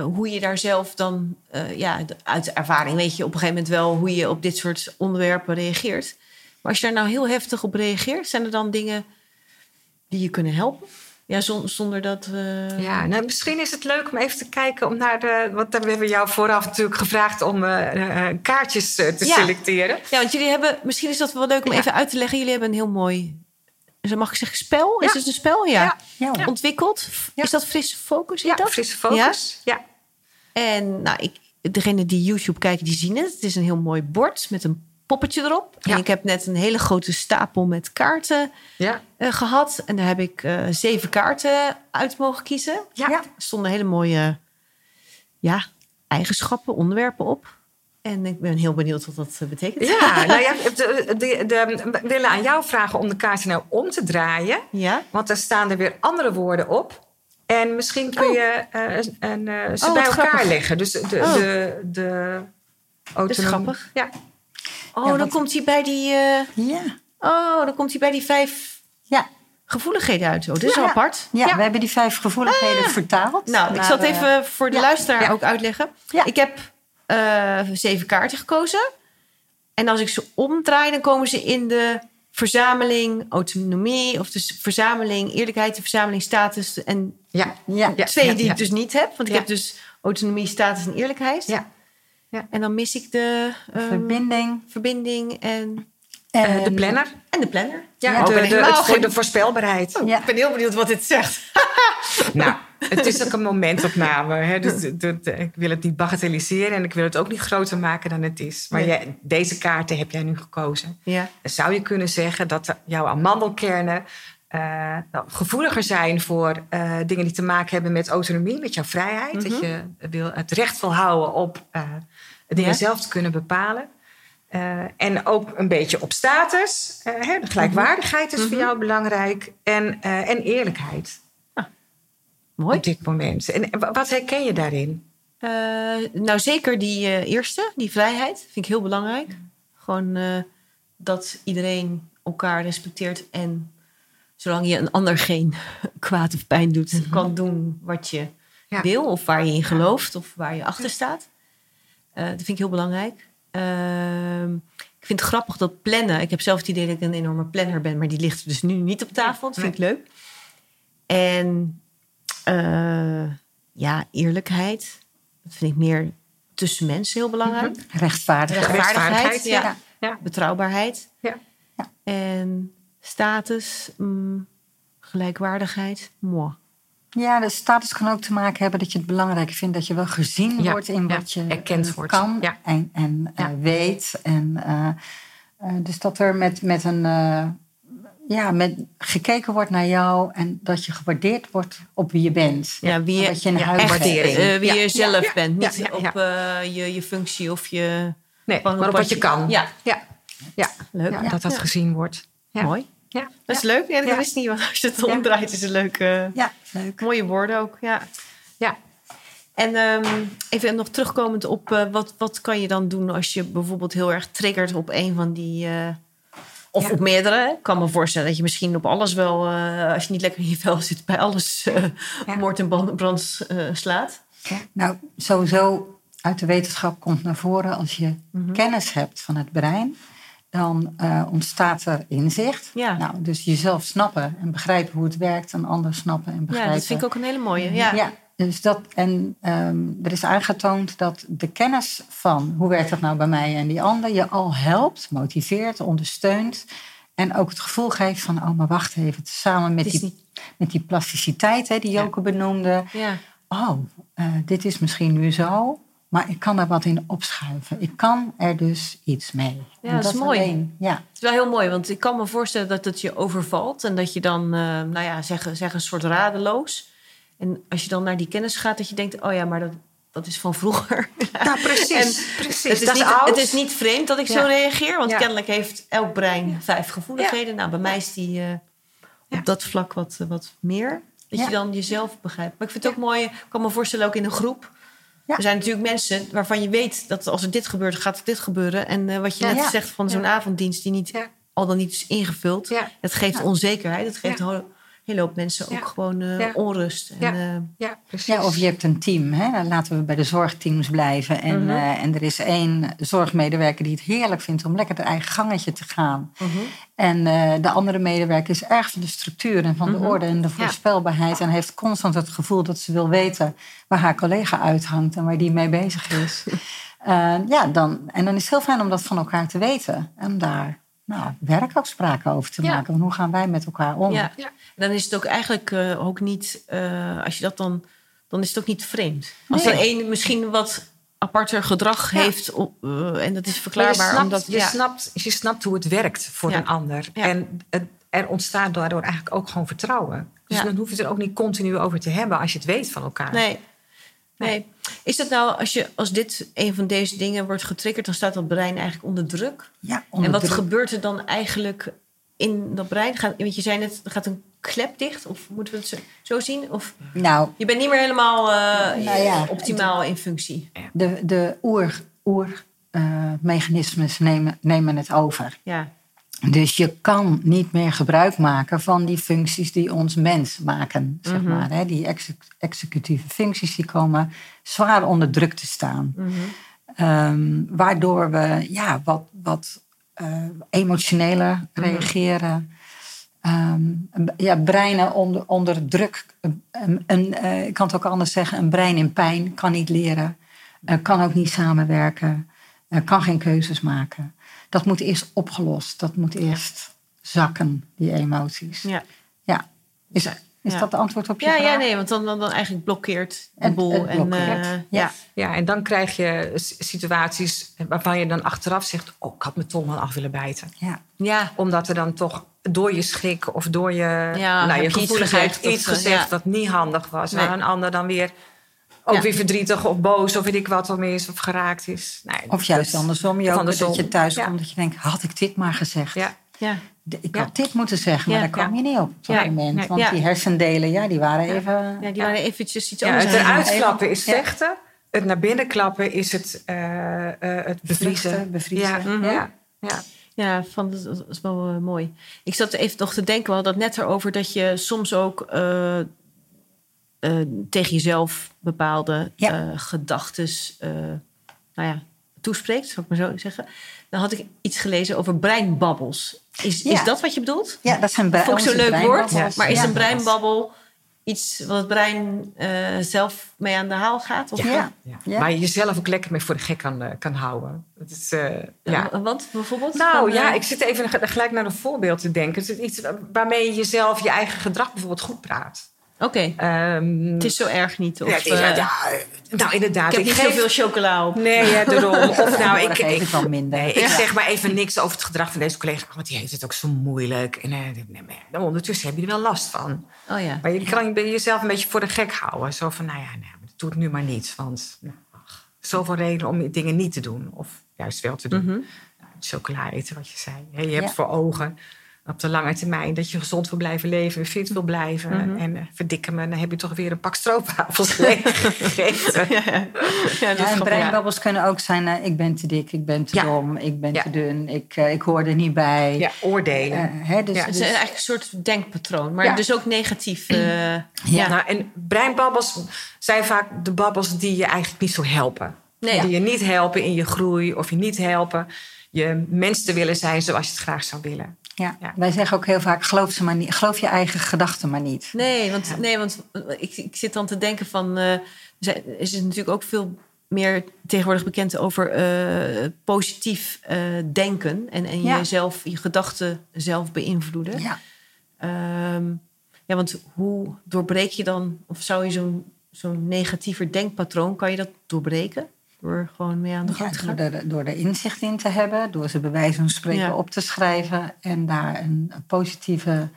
hoe je daar zelf dan, ja, uit ervaring weet je op een gegeven moment wel hoe je op dit soort onderwerpen reageert. Maar als je daar nou heel heftig op reageert, zijn er dan dingen die je kunnen helpen? Ja, zon- zonder dat. eh, Ja, nou, misschien is het leuk om even te kijken om naar de. Want dan hebben we jou vooraf natuurlijk gevraagd om eh, eh, kaartjes te Ja. selecteren. Ja, want jullie hebben, misschien is dat wel leuk om Ja. even uit te leggen. Jullie hebben een heel mooi, mag ik zeggen, spel? Is het een spel? Ja. Ja. Ja, hoor. Ontwikkeld. Ja. Is dat frisse focus? Ja, dat? frisse focus. Ja. En nou, ik, degene die YouTube kijken, die zien het. Het is een heel mooi bord met een poppetje erop. Ja. En ik heb net een hele grote stapel met kaarten Ja. eh, gehad. En daar heb ik eh, zeven kaarten uit mogen kiezen. Ja. Er stonden hele mooie ja, eigenschappen, onderwerpen op. En ik ben heel benieuwd wat dat eh, betekent. Ja, nou ja, de, de, de- we willen aan jou vragen om de kaarten nou om te draaien. Ja? Want daar staan er weer andere woorden op. En misschien kun Oh. je een, ze Oh, bij elkaar grappig. leggen. Dus de, Oh. de, de autonomie- grappig. Ja. Oh, Ja, dan want- komt hij bij die. eh, Ja. oh, dan komt hij bij die vijf Ja. gevoeligheden uit. Oh, dit is Ja. apart. Ja, we hebben die vijf gevoeligheden vertaald. Nou, ik zal het even voor de luisteraar ook uitleggen. Ja. Ik heb eh, zeven kaarten gekozen. En als ik ze omdraai, dan komen ze in de verzameling autonomie... of de verzameling eerlijkheid, de verzameling status... en Ja. Ja. Ja. twee die ja. ik dus niet heb. Want ik heb dus autonomie, status en eerlijkheid. Ja. En dan mis ik de ehm, verbinding. verbinding en, Eh, En- de planner. en de planner. Ja, Ja, ik de, de, het- voorspelbaarheid. Ja. Ik ben heel benieuwd wat dit zegt. Nou, het is ook een momentopname. Hè? Dus de- de- de- ik wil het niet bagatelliseren en ik wil het ook niet groter maken dan het is. Maar Nee. jij- deze kaarten heb jij nu gekozen. Ja. Dan zou je kunnen zeggen dat jouw amandelkernen eh, nou, gevoeliger zijn voor eh, dingen die te maken hebben met autonomie, met jouw vrijheid. Dat je wil, het recht wil houden op eh, dingen Ja. zelf te kunnen bepalen. Eh, en ook een beetje op status. Eh, hè, de gelijkwaardigheid is voor jou belangrijk. En, eh, en eerlijkheid Mooi. op dit moment. En wa- wat herken je daarin? Nou, zeker die eerste, die vrijheid, vind ik heel belangrijk. Gewoon dat iedereen elkaar respecteert en zolang je een ander geen kwaad of pijn doet, kan doen wat je Ja. wil of waar je in gelooft of waar je achter staat. Eh, dat vind ik heel belangrijk. Ehm, ik vind het grappig dat plannen. Ik heb zelf het idee dat ik een enorme planner ben, maar die ligt dus nu niet op tafel. Dat vind ik leuk. En eh, ja, eerlijkheid. Dat vind ik meer tussen mensen heel belangrijk. Rechtvaardigheid. Rechtvaardigheid, Rechtvaardigheid, ja. ja. Betrouwbaarheid. Ja. Ja. En status, mm, gelijkwaardigheid. Moi. Ja, de status kan ook te maken hebben dat je het belangrijk vindt dat je wel gezien Ja, wordt in ja, wat je erkend eh, wordt. kan Ja. en, en eh, weet. En, eh, dus dat er met, met een ja, met gekeken wordt naar jou en dat je gewaardeerd wordt op wie je bent. Ja, wie je, dat je een ja, huis echt, waardering. eh, wie Ja, je zelf ja, bent. Niet ja, ja. op je, je functie of je... Nee, Van maar op wat je kan. Ja, Ja, ja. leuk. Ja, dat dat Ja. gezien wordt. Ja. Mooi. Ja. Dat is leuk. Ja, dat Ja. wist niet, want als je het Ja. omdraait is het leuk. eh, Ja, leuk. Mooie woorden ook, ja. Ja. En ehm, even nog terugkomend op eh, wat, wat kan je dan doen als je bijvoorbeeld heel erg triggert op een van die. eh, of Ja. op meerdere. Ik kan me voorstellen dat je misschien op alles wel, eh, als je niet lekker in je vel zit, bij alles eh, Ja. moord en brand eh, slaat. Nou, sowieso uit de wetenschap komt naar voren als je Mhm. kennis hebt van het brein, dan eh, ontstaat er inzicht. Ja. Nou, dus jezelf snappen en begrijpen hoe het werkt, een ander snappen en Ja, begrijpen. dat vind ik ook een hele mooie. Ja. Ja, dus dat, en ehm, er is aangetoond dat de kennis van hoe werkt dat nou bij mij en die ander je al helpt, motiveert, ondersteunt. En ook het gevoel geeft van, oh maar wacht even, samen met die, niet- met die plasticiteit hè, die Joke benoemde. Ja. Oh, eh, dit is misschien nu zo, maar ik kan er wat in opschuiven. Ik kan er dus iets mee. Ja, En dat is mooi. alleen, ja, Het is wel heel mooi, want ik kan me voorstellen dat het je overvalt. En dat je dan, eh, nou ja, zeg, zeg een soort radeloos. En als je dan naar die kennis gaat, dat je denkt, oh ja, maar dat, dat is van vroeger. Nou, precies. En precies. Het is, dat niet, is het is niet vreemd dat ik zo reageer, want Ja. kennelijk heeft elk brein vijf gevoeligheden. Nou, bij mij is die, eh, op dat vlak wat, wat meer. Dat je dan jezelf begrijpt. Maar ik vind het ook mooi, ik kan me voorstellen ook in een groep. Ja. Er zijn natuurlijk mensen waarvan je weet dat als er dit gebeurt, gaat dit gebeuren. En eh, wat je Ja. net Ja. zegt van zo'n avonddienst die niet al dan niet is ingevuld. Dat geeft onzekerheid. Dat geeft hele hoop mensen ook gewoon eh, Ja. onrust. En, Ja. eh, Ja, precies. Ja, of je hebt een team. Hè? Laten we bij de zorgteams blijven. En, Mhm. eh, en er is één zorgmedewerker die het heerlijk vindt om lekker het eigen gangetje te gaan. mhm. En eh, de andere medewerker is erg van de structuur en van Mhm. de orde en de Ja. voorspelbaarheid. En heeft constant het gevoel dat ze wil weten waar haar collega uithangt en waar die mee bezig is. Ja, dan, en dan is het heel fijn om dat van elkaar te weten. En daar nou, werkafspraken over te Ja. maken. Want hoe gaan wij met elkaar om? Ja. Ja. Dan is het ook eigenlijk eh, ook niet, eh, als je dat dan, dan is het ook niet vreemd. Als Nee. er één misschien wat aparter gedrag Ja. heeft eh, en dat is Maar verklaarbaar. je, snapt, omdat, je, ja. snapt, je snapt hoe het werkt voor Ja. een ander. Ja. En het, er ontstaat daardoor eigenlijk ook gewoon vertrouwen. Dus Ja. dan hoef je het er ook niet continu over te hebben als je het weet van elkaar. Nee. Nee. Is dat nou, als, je, als dit een van deze dingen wordt getriggerd, dan staat dat brein eigenlijk onder druk? Ja, onder en wat druk. gebeurt er dan eigenlijk in dat brein? Gaat, want je zei net, er gaat een klep dicht? Of moeten we het zo, zien? Of Nou, je bent niet meer helemaal eh, Nou ja, optimaal in functie? de, de oer, oer eh, mechanismes nemen, nemen het over. Ja. Dus je kan niet meer gebruik maken van die functies die ons mens maken. Zeg Mhm. maar, hè. Die exe- executieve functies die komen zwaar onder druk te staan. Mhm. Ehm, waardoor we ja, wat, wat eh, emotioneler Mhm. reageren. Ehm, ja, breinen onder, onder druk. Een, een, eh, ik kan het ook anders zeggen. Een brein in pijn kan niet leren. kan ook niet samenwerken. kan geen keuzes maken. Dat moet eerst opgelost. Dat moet eerst zakken, die emoties. Ja. Ja. Is, is Ja. dat de antwoord op je Ja, vraag? ja, nee, want dan, dan, dan eigenlijk blokkeert de Het- boel. en, blokkeert, eh, ja. ja. Ja, en dan krijg je situaties waarvan je dan achteraf zegt... oh, ik had mijn tong wel af willen bijten. Ja. Ja. Omdat er dan toch door je schrik of door je, Ja, nou, je iets gevoeligheid gezegd iets gezegd ja. dat niet handig was. Nee. Waar een ander dan weer ook Ja. weer verdrietig of boos of weet ik wat om is of geraakt is. Nee, Of juist dat- andersom. Je of ook, andersom. Dat je thuis Ja. komt dat je denkt, had ik dit maar gezegd. Ja, Ja. Ik Ja. had dit moeten zeggen, maar Ja, daar kwam ja. je niet op op dat Ja, moment. Want ja. die hersendelen, ja, die waren even... ja, die waren eventjes iets ja, anders. het eruit is Ja. vechten. Het naar binnen klappen is het, eh, eh, het bevriezen. Bevriezen. Ja, Mhm. ja, ja. Ja, van, dat dat is wel eh, mooi. Ik zat even nog te denken, we hadden het net erover dat je soms ook eh, eh, tegen jezelf bepaalde Ja. eh gedachtes eh, nou ja, toespreekt, zou ik maar zo zeggen. Dan had ik iets gelezen over breinbabbels. Is, is dat wat je bedoelt? Ja, dat zijn brein, Vond ik zo'n leuk woord. breinbabbels. Maar is Ja. een breinbabbel iets wat het brein eh, zelf mee aan de haal gaat? Of Ja. Ja. Ja. Waar je jezelf ook lekker mee voor de gek kan, kan houden. Het is, eh, ja. Want bijvoorbeeld? Nou Van, ja, ik zit even gelijk naar een voorbeeld te denken. Het is iets waarmee je jezelf je eigen gedrag bijvoorbeeld goed praat. Oké, Ehm, het is zo erg niet. Of, ja, het is- eh, ja, nou inderdaad. ik heb niet geef- zoveel chocola op. Nee, ja, daarom. Of nou, ik, ik, ik wel minder. nee, ik Ja. zeg maar even niks over het gedrag van deze collega. Want die heeft het ook zo moeilijk. En eh, nee, ondertussen heb je er wel last van. Oh ja. Maar je kan je- jezelf een beetje voor de gek houden. Zo van, nou ja, nee, doe het nu maar niet. Want nou, ach, zoveel redenen om dingen niet te doen. Of juist wel te doen. Nou, chocola eten, wat je zei. Je hebt Ja. voor ogen op de lange termijn dat je gezond wil blijven leven, fit wil blijven. Mhm. En eh, verdikken me, dan heb je toch weer een pak stroopwafels gegeten. Ja, ja. ja, dat is Ja, en breinbabbels kunnen ook zijn, eh, ik ben te dik, ik ben te Ja. dom, ik ben Ja. te dun, ik, eh, ik hoor er niet bij. Ja, oordelen. Eh, hè, dus, Ja, Het dus- is eigenlijk een soort denkpatroon, maar Ja. dus ook negatief. ja. Ja. Nou, en breinbabbels zijn vaak de babbels die je eigenlijk niet zo helpen. Nee. Die je niet helpen in je groei of je niet helpen je mens te willen zijn zoals je het graag zou willen. Ja. Ja. Wij zeggen ook heel vaak, geloof, ze maar niet, geloof je eigen gedachten maar niet. Nee, want, nee, want ik, ik zit dan te denken van... eh, er is natuurlijk ook veel meer tegenwoordig bekend over eh, positief eh, denken. En, en Ja. jezelf, je gedachten zelf beïnvloeden. Ja. Ehm, ja, want hoe doorbreek je dan... Of zou je zo'n zo'n negatiever denkpatroon... kan je dat doorbreken? Door gewoon mee aan de Ja, gang te door, gaan? er, door er inzicht in te hebben, door ze bij wijze van spreken Ja. op te schrijven en daar een, positieve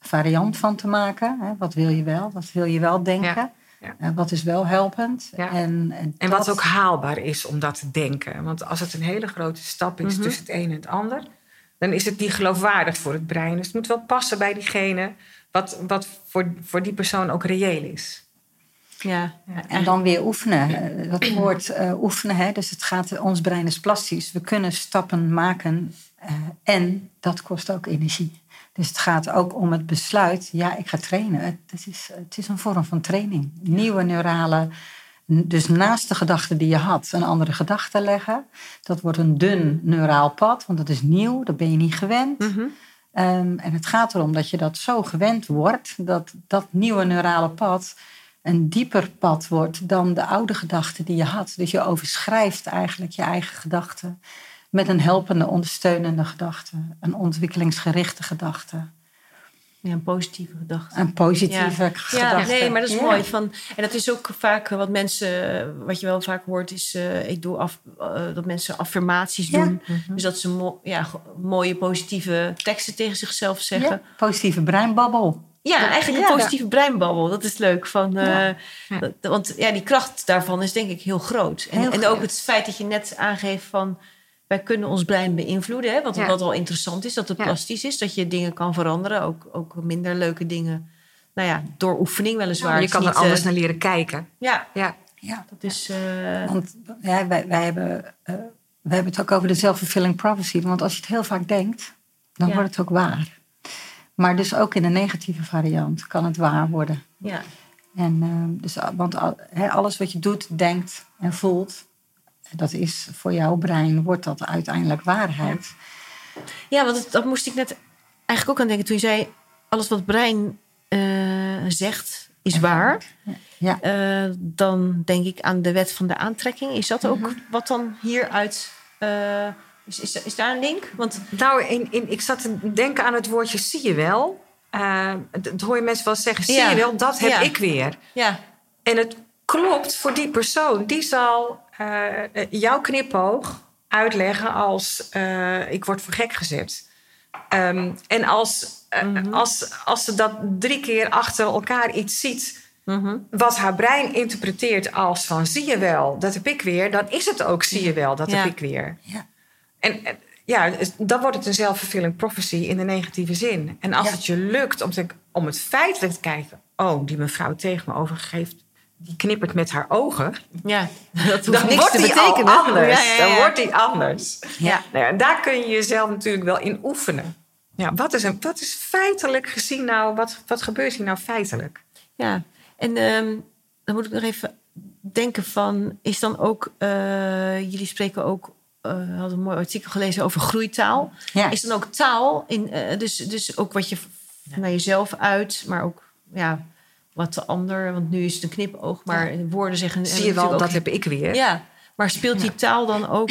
variant van te maken. Hè, wat wil je wel? Wat wil je wel denken? Ja, ja. Eh, wat is wel helpend? Ja. En, en, En wat ook haalbaar is om dat te denken. Want als het een hele grote stap is Mhm. tussen het een en het ander, dan is het niet geloofwaardig voor het brein. Dus het moet wel passen bij diegene, wat, wat voor, voor die persoon ook reëel is. Ja. En dan weer oefenen. Eh, Dat woord eh, oefenen, hè, dus het gaat, ons brein is plastisch. We kunnen stappen maken eh, en dat kost ook energie. Dus het gaat ook om het besluit, ja, ik ga trainen. Het, het is, het is een vorm van training. Nieuwe neurale, dus naast de gedachte die je had, een andere gedachte leggen. Dat wordt een dun neuraal pad, want dat is nieuw, dat ben je niet gewend. Mhm. Um, en het gaat erom dat je dat zo gewend wordt, dat dat nieuwe neurale pad een dieper pad wordt dan de oude gedachten die je had. Dus je overschrijft eigenlijk je eigen gedachten met een helpende, ondersteunende gedachte, een ontwikkelingsgerichte gedachte. Ja, een positieve gedachte. Een positieve ja. gedachte. Ja, nee, maar dat is Ja. mooi. Van, en dat is ook vaak wat mensen, wat je wel vaak hoort, is eh, ik doe af, eh, dat mensen affirmaties Ja. doen. Dus dat ze mo- ja, mooie positieve teksten tegen zichzelf zeggen. Ja, positieve breinbabbel. Ja, eigenlijk Ja, een positieve breinbabbel. Dat is leuk. Van, eh, Ja. dat- want ja, die kracht daarvan is denk ik heel groot. En, Heel en ook het feit dat je net aangeeft van... wij kunnen ons brein beïnvloeden. Hè? Wat, Ja. wat wel interessant is, dat het Ja. plastisch is. Dat je dingen kan veranderen. Ook, ook minder leuke dingen. Nou ja, door oefening weliswaar. je kan er anders eh, naar leren kijken. Ja, Ja, Ja, dat is... eh, want ja, wij, wij, hebben, eh, wij hebben het ook over de self-fulfilling prophecy. Want als je het heel vaak denkt, dan Ja. wordt het ook waar. Maar dus ook in de negatieve variant kan het waar worden. ja. En, eh, dus, want al- alles wat je doet, denkt en voelt, dat is voor jouw brein, wordt dat uiteindelijk waarheid. ja, want dat moest ik net eigenlijk ook aan denken. Toen je zei, alles wat het brein eh, zegt is waar. Ja, Eh, dan denk ik aan de wet van de aantrekking. Is dat ook Mhm. wat dan hieruit... is, is, is daar een link? Want Nou, in, in, ik zat te denken aan het woordje zie je wel. Eh, dat hoor je mensen wel zeggen, zie Ja. je wel, dat heb Ja. ik weer. ja, En het klopt voor die persoon. Die zal eh, jouw knipoog uitleggen als eh, ik word voor gek gezet. Ehm, en als, Mhm. als, als ze dat drie keer achter elkaar iets ziet... mhm. wat haar brein interpreteert als van zie je wel, dat heb ik weer... dan is het ook zie je wel, dat Ja. heb ik weer. ja, En eh, ja, dan wordt het een self-fulfilling prophecy in de negatieve zin. En als Ja. het je lukt om, te, om het feitelijk te kijken... oh, die mevrouw tegen me overgeeft, die knippert met haar ogen... ja. dat hoeft dan niks wordt te die betekenen. al anders. Ja, ja, ja. Dan wordt die anders. Ja. Nou ja, en daar kun je jezelf natuurlijk wel in oefenen. Ja, wat, is een, wat is feitelijk gezien nou... wat, wat gebeurt hier nou feitelijk? Ja, en ehm, dan moet ik nog even denken van... is dan ook... eh, jullie spreken ook... eh hadden een mooi artikel gelezen over groeitaal. ja. Is dan ook taal, in, eh, dus, dus ook wat je v- naar jezelf uit... maar ook ja, wat de ander... want nu is het een knipoog, maar woorden zeggen... Zie je wel, dat ook- heb ik weer. Ja, maar speelt die taal dan ook...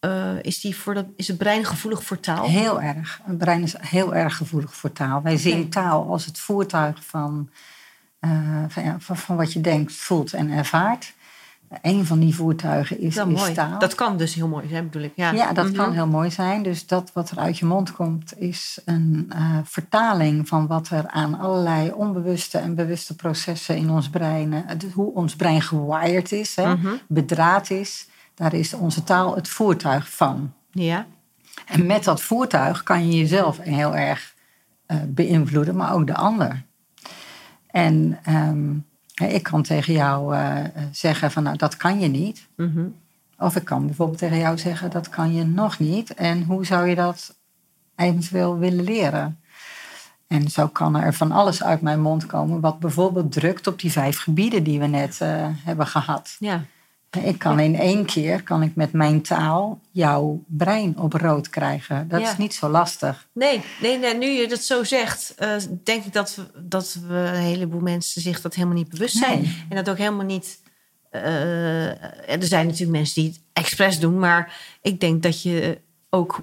eh, is, die voor dat, is het brein gevoelig voor taal? Heel erg. Het brein is heel erg gevoelig voor taal. Wij zien taal als het voertuig van, van, ja, van, van wat je denkt, voelt en ervaart. Een van die voertuigen is, Wel is. Dat kan dus heel mooi zijn, bedoel ik. Ja, Ja, dat Mhm. kan heel mooi zijn. Dus dat wat er uit je mond komt, is een eh, vertaling van wat er aan allerlei onbewuste en bewuste processen in ons brein, eh, hoe ons brein gewired is, hè, Mhm. bedraad is. Daar is onze taal het voertuig van. Ja, En met dat voertuig kan je jezelf heel erg eh, beïnvloeden, maar ook de ander. En ehm, ik kan tegen jou eh, zeggen van nou dat kan je niet. Mhm. Of ik kan bijvoorbeeld tegen jou zeggen dat kan je nog niet. En hoe zou je dat eventueel willen leren? En zo kan er van alles uit mijn mond komen wat bijvoorbeeld drukt op die vijf gebieden die we net eh, hebben gehad. ja. Ik kan in één keer, kan ik met mijn taal jouw brein op rood krijgen. Dat Ja. is niet zo lastig. Nee, nee, nee, nu je dat zo zegt, eh, denk ik dat we, dat we een heleboel mensen zich dat helemaal niet bewust zijn. Nee. En dat ook helemaal niet. eh, er zijn natuurlijk mensen die het expres doen, maar ik denk dat je ook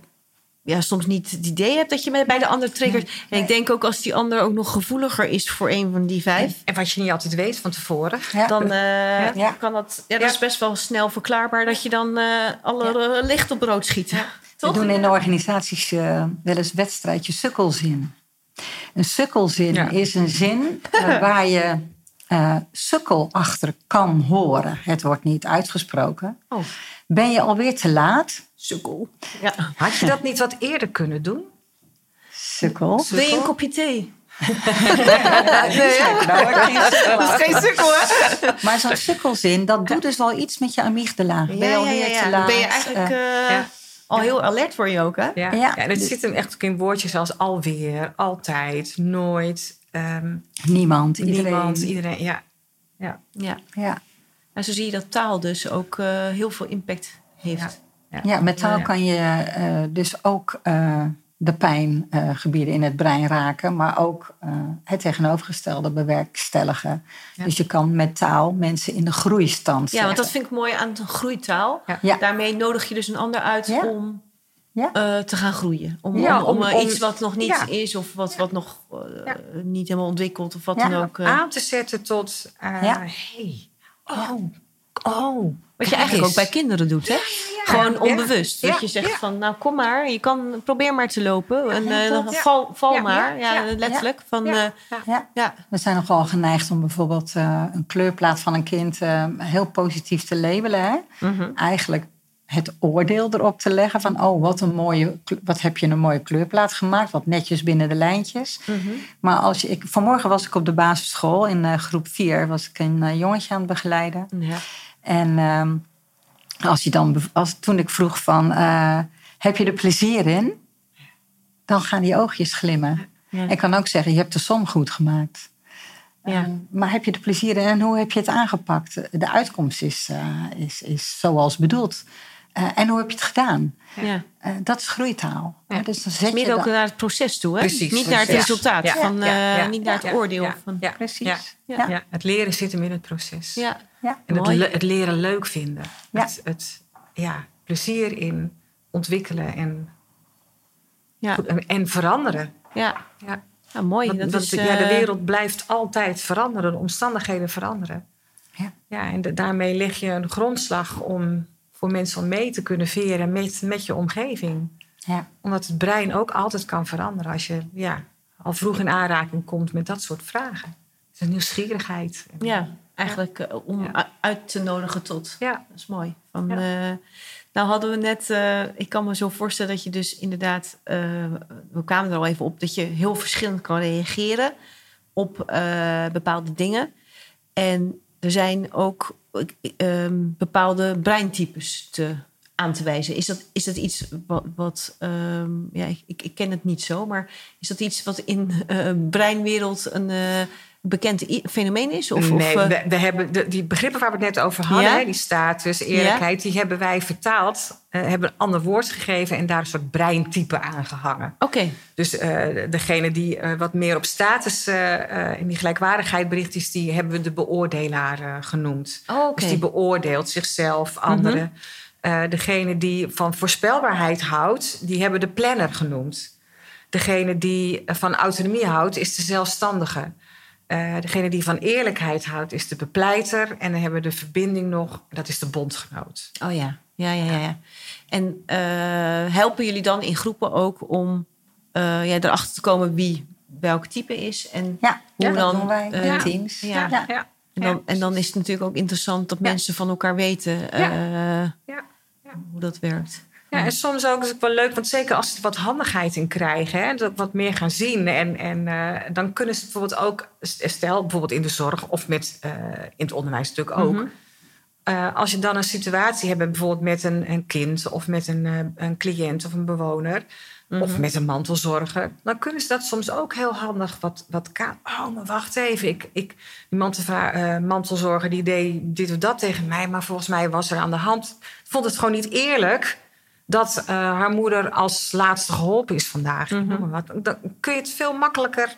ja, soms niet het idee hebt dat je met, bij de ander triggert. En ik denk ook als die ander ook nog gevoeliger is voor een van die vijf, En wat je niet altijd weet van tevoren. Ja. dan eh, Ja. kan dat. Ja, dat Ja. is best wel snel verklaarbaar dat je dan eh, alle licht op rood schiet. We doen in de organisaties eh, wel eens wedstrijdje sukkelzin. Een sukkelzin Ja. is een zin waar je eh, sukkelachtig kan horen, het wordt niet uitgesproken, Oh, ben je alweer te laat. sukkel. Ja. Had je dat niet wat eerder kunnen doen? Sukkel. Wil je een kopje thee? Nee, Dat is geen sukkel, hè? Maar zo'n sukkelzin, dat doet dus wel iets met je amygdala. Ben je alweer te laat? ben je eigenlijk eh, eh, ja. al heel alert voor je ook, hè? Ja, Ja. ja. en het zit hem echt ook in woordjes als alweer, altijd, nooit, ehm, niemand, iedereen. niemand, iedereen. Ja. Ja. Ja. En zo zie je dat taal dus ook eh, heel veel impact heeft. Ja. ja, met taal Ja. kan je eh, dus ook eh, de pijngebieden in het brein raken, maar ook eh, het tegenovergestelde bewerkstelligen. Ja. Dus je kan met taal mensen in de groeistand Ja, want dat zetten. vind ik mooi aan de groeitaal. Ja. Ja. Daarmee nodig je dus een ander uit Ja. om Ja. eh, te gaan groeien. Om, Ja, om, om, om- om- iets wat nog niet ja. is of wat, wat nog Ja. niet helemaal ontwikkeld of wat Ja. dan ook. eh, Aan te zetten tot, uh, Ja. hey, oh, oh. wat je eigenlijk ook bij kinderen doet, hè? Gewoon onbewust. Dat je zegt van, nou kom maar, je kan, probeer maar te lopen. En eh, val, val maar. Ja, letterlijk. Van, Ja. eh, Ja. We zijn nogal geneigd om bijvoorbeeld eh, een kleurplaat van een kind heel positief te labelen. Hè? Mhm. Eigenlijk het oordeel erop te leggen van, oh, wat een mooie, wat heb je een mooie kleurplaat gemaakt, wat netjes binnen de lijntjes. Mhm. Maar als je, ik, vanmorgen was ik op de basisschool in eh, groep 4, was ik een eh, jongetje aan het begeleiden. ja. En ehm, als je dan, als, toen ik vroeg van, eh, heb je er plezier in? Dan gaan die oogjes glimmen. Ja. Ik kan ook zeggen, je hebt de som goed gemaakt. Ja. Eh, maar heb je er plezier in en hoe heb je het aangepakt? De uitkomst is, is, is zoals bedoeld. Eh, en hoe heb je het gedaan? Ja. Eh, dat is groeitaal. Ja. Dus dan zet Meer je ook dan- naar het proces toe, hè? Precies, Niet naar het resultaat. Ja. Van, Ja, eh, ja, niet naar het ja, oordeel. ja, van, ja. Precies. Ja. Ja. Ja, het leren zit hem in het proces. ja. Ja. En het, le- het leren leuk vinden. Ja. Het, het ja, plezier in ontwikkelen en, Ja. en, en veranderen. Ja. Ja. Ja, mooi. Want, dat want is, ja, de wereld blijft altijd veranderen, de omstandigheden veranderen. Ja. Ja, en de- daarmee leg je een grondslag om voor mensen om mee te kunnen veren met, met je omgeving. Ja. Omdat het brein ook altijd kan veranderen als je ja, al vroeg in aanraking komt met dat soort vragen. Een nieuwsgierigheid. Ja, eigenlijk eh, om Ja. uit te nodigen tot. Ja, Dat is mooi. Van, eh, nou hadden we net, eh, ik kan me zo voorstellen dat je dus inderdaad, we kwamen er al even op, dat je heel verschillend kan reageren op bepaalde dingen. En er zijn ook eh, bepaalde breintypes te, aan te wijzen. Is dat, is dat iets wat, wat ehm, ja, ik, ik, ken het niet zo, maar is dat iets wat in eh breinwereld een eh, bekend fenomeen is? Of, nee, of, eh, we, we hebben de, die begrippen waar we het net over hadden, Ja? hè, die status, eerlijkheid, die hebben wij vertaald, eh, hebben een ander woord gegeven en daar een soort breintype aan gehangen. Oké, Dus eh, degene die wat meer op status in die gelijkwaardigheid bericht is, die hebben we de beoordelaar genoemd. Oh, oké. Dus die beoordeelt zichzelf, anderen. Eh, degene die van voorspelbaarheid houdt, die hebben de planner genoemd. Degene die van autonomie houdt, is de zelfstandige. Eh, degene die van eerlijkheid houdt, is de bepleiter. En dan hebben we de verbinding nog, dat is de bondgenoot. Oh ja, ja, ja, ja. ja. En eh, helpen jullie dan in groepen ook om eh, ja, erachter te komen wie welk type is? En, Ja, Hoe ja, dan, dat doen wij in teams. ja. Ja. ja. en, dan, en dan is het natuurlijk ook interessant dat Ja. mensen van elkaar weten eh, Ja. Ja. hoe dat werkt. Ja, en soms ook is het wel leuk, want zeker als ze er wat handigheid in krijgen, hè, dat wat meer gaan zien. En, en eh, dan kunnen ze bijvoorbeeld ook, stel bijvoorbeeld in de zorg of met, eh, in het onderwijs natuurlijk ook. Mhm. Eh, als je dan een situatie hebt, bijvoorbeeld met een, een kind of met een, een cliënt of een bewoner. Mhm. Of met een mantelzorger. Dan kunnen ze dat soms ook heel handig wat, wat ka- Oh, maar wacht even. Ik, ik, die mantelzorger die deed dit of dat tegen mij. Maar volgens mij was er aan de hand. Ik vond het gewoon niet eerlijk dat eh, haar moeder als laatste geholpen is vandaag. Mhm. wat. Dan kun je het veel makkelijker.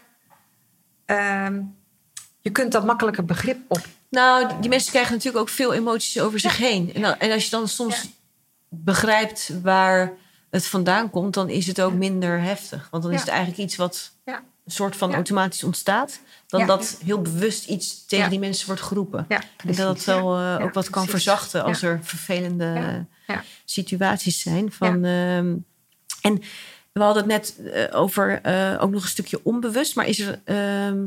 ehm, je kunt dat makkelijker begrip op. Nou, die mensen krijgen natuurlijk ook veel emoties over zich heen. En, dan- en als je dan soms begrijpt waar het vandaan komt, dan is het ook minder heftig. Want dan is het eigenlijk iets wat Ja. een soort van automatisch ontstaat. Dan dat heel bewust iets tegen die mensen wordt geroepen. En dat wel eh, ook wat kan verzachten als er vervelende Ja. Situaties zijn. Van, ehm, en we hadden het net eh, over eh, ook nog een stukje onbewust. Maar is er, ehm,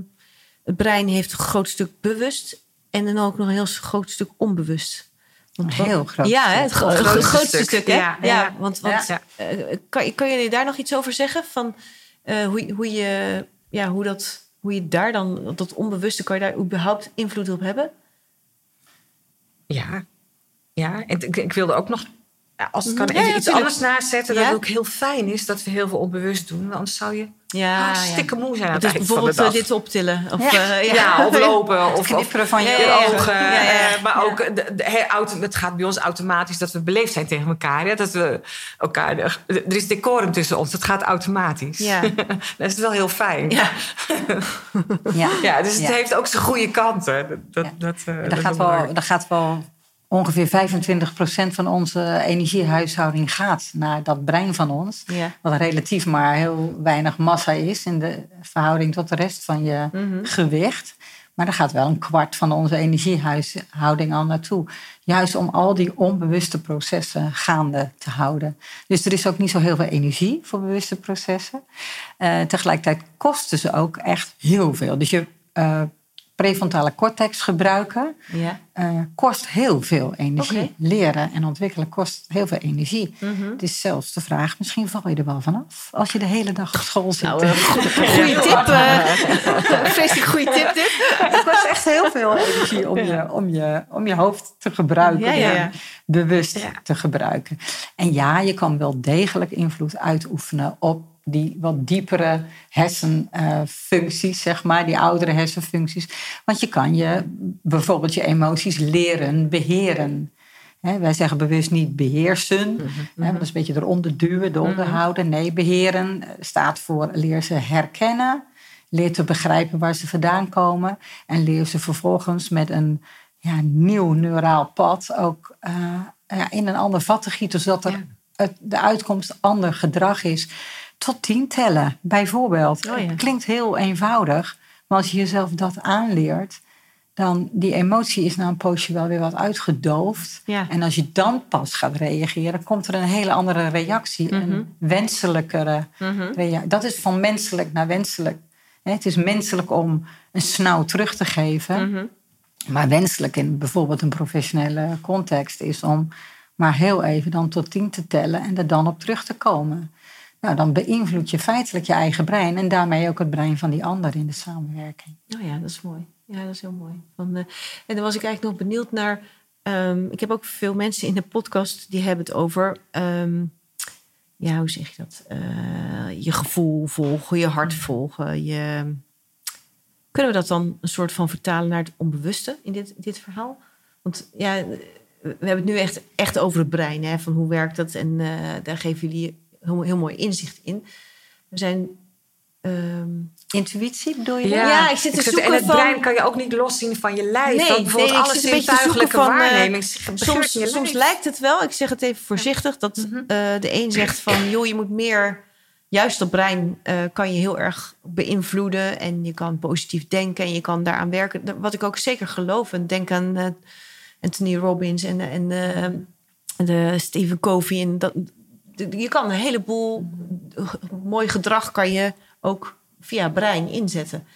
het brein heeft een groot stuk bewust en dan ook nog een heel groot stuk onbewust. Want, een heel groot Ja, hè, het, gro- grootste grootste stuk. stuk. hè? Ja, ja, ja. want, want Ja. eh, kan, kan je daar nog iets over zeggen? Van eh, hoe, hoe, je, ja, hoe, dat, hoe je daar dan, dat onbewuste, kan je daar überhaupt invloed op hebben? Ja, ja. En ik, ik wilde ook nog, als het kan, Ja, even ja, iets anders nazetten. Ja. Dat het ook heel fijn is dat we heel veel onbewust doen. Want anders zou je Ja, hartstikke moe zijn aan het Dus eind van bijvoorbeeld eh, dit optillen. Of, Ja. eh, Ja, of lopen. Of, knipperen van je ogen. Maar ook, de, de- he- auto- het gaat bij ons automatisch dat we beleefd zijn tegen elkaar. Ja? Dat we elkaar, er is decorum tussen ons. Dat gaat automatisch. Dat is wel heel fijn. Ja. Ja. Ja, dus het heeft ook zijn goede kanten. Dat, dat, dat, eh, Daar dat gaat, wel, daar gaat wel ongeveer 25% van onze energiehuishouding gaat naar dat brein van ons. Ja. Wat relatief maar heel weinig massa is in de verhouding tot de rest van je Mhm. gewicht. Maar daar gaat wel een kwart van onze energiehuishouding al naartoe. Juist om al die onbewuste processen gaande te houden. Dus er is ook niet zo heel veel energie voor bewuste processen. Eh, tegelijkertijd kosten ze ook echt heel veel. Dus je eh, prefrontale cortex gebruiken Ja. eh, kost heel veel energie. Leren en ontwikkelen kost heel veel energie. Mhm. Het is zelfs de vraag, misschien val je er wel vanaf als je de hele dag op school zit. Nou, een goede tip. eh vreselijk goede tip dit. het kost echt heel veel energie om je, om je, om je hoofd te gebruiken. Ja, ja, en bewust te gebruiken. En ja, je kan wel degelijk invloed uitoefenen op die wat diepere hersenfuncties, zeg maar, die oudere hersenfuncties. Want je kan je bijvoorbeeld je emoties leren beheren. Wij zeggen bewust niet beheersen, want dat is een beetje eronder duwen, eronder houden. Nee, beheren eh, staat voor leer ze herkennen, leer te begrijpen waar ze vandaan komen en leer ze vervolgens met een ja, nieuw neuraal pad ook eh, ja, in een ander vat te gieten, zodat er Ja. het, de uitkomst ander gedrag is. Tot tien tellen, bijvoorbeeld. Oh ja. Klinkt heel eenvoudig, maar als je jezelf dat aanleert, dan die emotie is na een poosje wel weer wat uitgedoofd. Ja. En als je dan pas gaat reageren, komt er een hele andere reactie. Mhm. Een wenselijkere reactie. Dat is van menselijk naar wenselijk. Het is menselijk om een snauw terug te geven. Mhm. Maar wenselijk in bijvoorbeeld een professionele context is om maar heel even dan tot tien te tellen en er dan op terug te komen. Nou, dan beïnvloed je feitelijk je eigen brein en daarmee ook het brein van die ander in de samenwerking. Oh ja, dat is mooi. Ja, dat is heel mooi. Van, eh, en dan was ik eigenlijk nog benieuwd naar. ehm, ik heb ook veel mensen in de podcast die hebben het over. ehm, ja, hoe zeg je dat? Eh, je gevoel volgen, je hart volgen. Je... Kunnen we dat dan een soort van vertalen naar het onbewuste in dit, dit verhaal? Want ja, we hebben het nu echt, echt over het brein. Hè? Van hoe werkt dat? En eh, daar geven jullie heel, heel mooi inzicht in. We zijn. ehm, Intuïtie bedoel je? Ja, ik zit te zoeken En het van- brein kan je ook niet loszien van je lijf. Nee, Want bijvoorbeeld nee, ik alle zit een beetje te zintuigelijke zoeken van, eh, waarneming soms, in soms lijkt het wel, ik zeg het even voorzichtig, dat Mhm. eh, de een zegt van, joh, je moet meer, juist dat brein eh, kan je heel erg beïnvloeden en je kan positief denken en je kan daaraan werken. Wat ik ook zeker geloof, en denk aan eh, Anthony Robbins en, en eh, de Stephen Covey. En dat, je kan een heleboel mooi gedrag kan je ook via brein inzetten.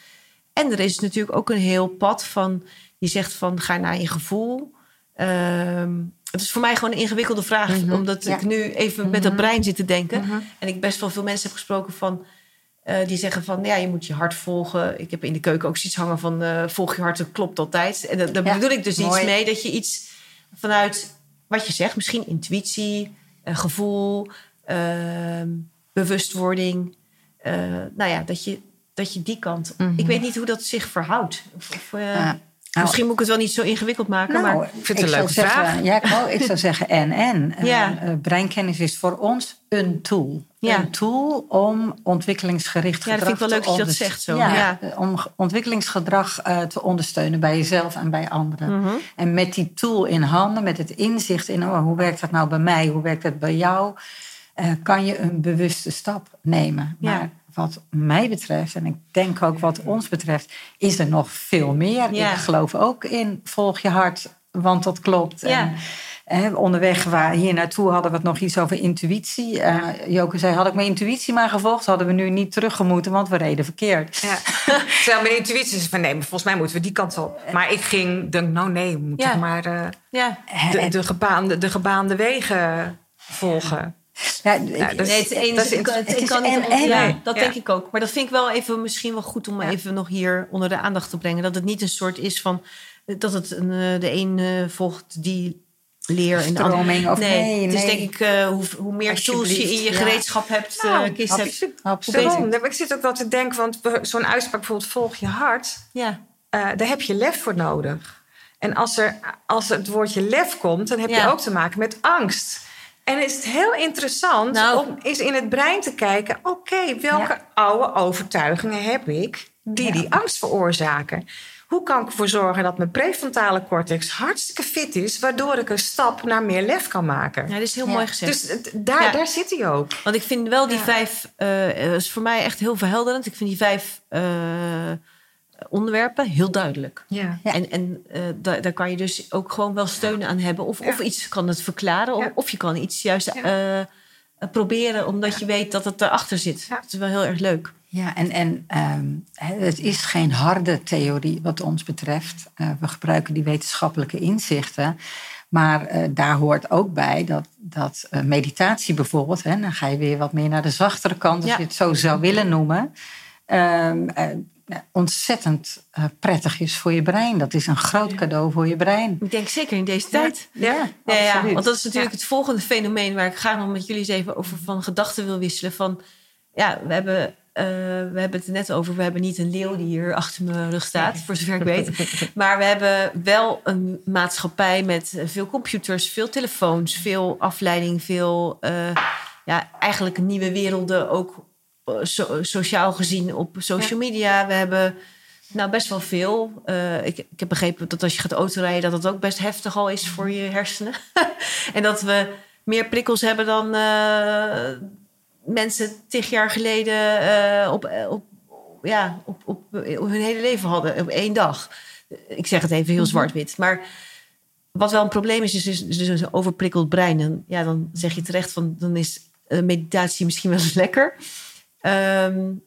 En er is natuurlijk ook een heel pad van, die zegt van ga naar je gevoel. Ehm, het is voor mij gewoon een ingewikkelde vraag, omdat Ja. ik nu even met dat brein zit te denken. En ik best wel veel mensen heb gesproken van, eh, die zeggen van ja, je moet je hart volgen. Ik heb in de keuken ook zoiets hangen van eh, volg je hart, het klopt altijd. En daar Ja, bedoel ik dus iets mee dat je iets vanuit wat je zegt, misschien intuïtie, gevoel, ehm, bewustwording. eh, nou ja, dat je, dat je die kant. Ik weet niet hoe dat zich verhoudt. Of, of, eh, Ja. Nou, misschien moet ik het wel niet zo ingewikkeld maken, Nou, maar ik vind het een leuke zeggen, vraag. Ja, ik, ik zou zeggen en en. Eh, Ja. eh, breinkennis is voor ons een tool. Ja. Een tool om ontwikkelingsgericht Ja, dat gedrag vind ik wel leuk te dat je dat zegt zo. Ja, Ja. eh, Om ge- ontwikkelingsgedrag te ondersteunen bij jezelf en bij anderen. Mhm. En met die tool in handen, met het inzicht in oh, hoe werkt dat nou bij mij, hoe werkt dat bij jou, kan je een bewuste stap nemen. Ja. Maar wat mij betreft, en ik denk ook wat ons betreft, is er nog veel meer. Ja. Ik geloof ook in volg je hart, want dat klopt. Ja. En, onderweg waar, hier naartoe hadden we het nog iets over intuïtie. Uh, Joke zei, had ik mijn intuïtie maar gevolgd... hadden we nu niet teruggemoeten, want we reden verkeerd. Ja. Terwijl mijn intuïtie is van... nee, maar volgens mij moeten we die kant op. Maar ik ging, denk, nou nee, we moeten maar uh, ja. de, de, gebaande, de gebaande wegen volgen. Ja, nee, het is, ik, kan niet. En, ja, dat denk ik ook. Maar dat vind ik wel even misschien wel goed om even nog hier onder de aandacht te brengen. Dat het niet een soort is van dat het een, eh, de een volgt die leer en de andere. Of nee, nee, het is denk ik uh, hoe, hoe, meer tools je in je gereedschap hebt, uh, nou, kist absoluut, hebt. Absoluut. Ik zit ook wel te denken, want zo'n uitspraak bijvoorbeeld volg je hart. Ja. Uh, daar heb je lef voor nodig. En als, er, als het woordje lef komt, dan heb je ook te maken met angst. En is het heel interessant nou, om eens in het brein te kijken: oké, welke oude overtuigingen heb ik die die angst veroorzaken? Hoe kan ik ervoor zorgen dat mijn prefrontale cortex hartstikke fit is, waardoor ik een stap naar meer lef kan maken? Ja, dat is heel mooi gezegd. Dus daar, daar zit hij ook. Want ik vind wel die vijf, uh, is voor mij echt heel verhelderend. Ik vind die vijf uh, onderwerpen heel duidelijk. Ja. En, en uh, daar, daar, kan je dus ook gewoon wel steun aan hebben. Of, of iets kan het verklaren, of, of je kan iets juist proberen omdat je weet dat het erachter zit. Dat is wel heel erg leuk. Ja, en, en ehm, het is geen harde theorie wat ons betreft. Uh, we gebruiken die wetenschappelijke inzichten. Maar uh, daar hoort ook bij dat, dat uh, meditatie bijvoorbeeld, hè, dan ga je weer wat meer naar de zachtere kant, als je het zo zou willen noemen, ehm, ontzettend prettig is voor je brein. Dat is een groot cadeau voor je brein. Ik denk zeker in deze tijd. Ja, ja, ja, want dat is natuurlijk het volgende fenomeen waar ik graag nog met jullie eens even over van gedachten wil wisselen. Van ja, we hebben uh, we hebben het er net over, we hebben niet een leeuw die hier achter mijn rug staat, voor zover ik weet. Maar we hebben wel een maatschappij met veel computers, veel telefoons, veel afleiding, veel uh, ja, eigenlijk nieuwe werelden, ook sociaal gezien op social media. We hebben nou best wel veel. Ik, ik, heb begrepen dat als je gaat autorijden, dat het ook best heftig al is voor je hersenen. en dat we meer prikkels hebben dan mensen tig jaar geleden uh, op, op, ja, op, op, hun hele leven hadden, op één dag. Ik zeg het even heel mhm. zwart-wit. Maar wat wel een probleem is, is dus, dus een overprikkeld brein. En ja, dan zeg je terecht van dan is meditatie misschien wel eens lekker. Um,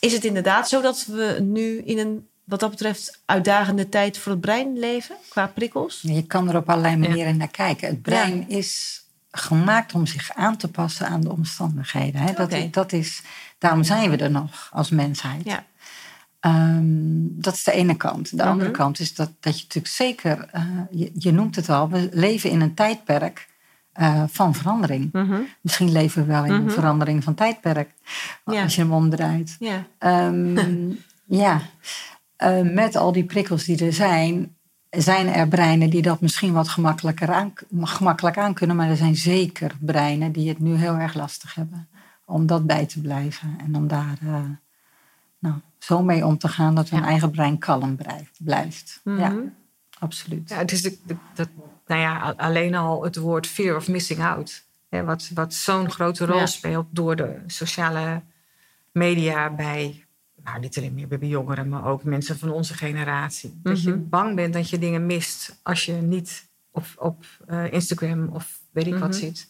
is het inderdaad zo dat we nu in een wat dat betreft uitdagende tijd voor het brein leven qua prikkels? Je kan er op allerlei manieren naar kijken. Het brein is gemaakt om zich aan te passen aan de omstandigheden. Hè? Dat, dat is, daarom zijn we er nog als mensheid. Ja. Ehm, dat is de ene kant. De mhm. andere kant is dat, dat je natuurlijk zeker, uh, je, je, noemt het al, we leven in een tijdperk uh, van verandering. Mhm. Misschien leven we wel in een mhm. verandering van tijdperk, als je hem omdraait. Ja, um, ja. Uh, met al die prikkels die er zijn, zijn er breinen die dat misschien wat gemakkelijker aan, gemakkelijk aan kunnen, maar er zijn zeker breinen die het nu heel erg lastig hebben om dat bij te blijven en om daar uh, nou, zo mee om te gaan dat hun eigen brein kalm blijft. Ja, mhm. absoluut. Ja, is de, dat, nou ja, alleen al het woord fear of missing out, hè, wat, wat zo'n grote rol speelt door de sociale media bij nou, niet alleen meer bij jongeren, maar ook mensen van onze generatie. Dat je mhm. bang bent dat je dingen mist als je niet op, op uh, Instagram of weet ik wat mhm. zit.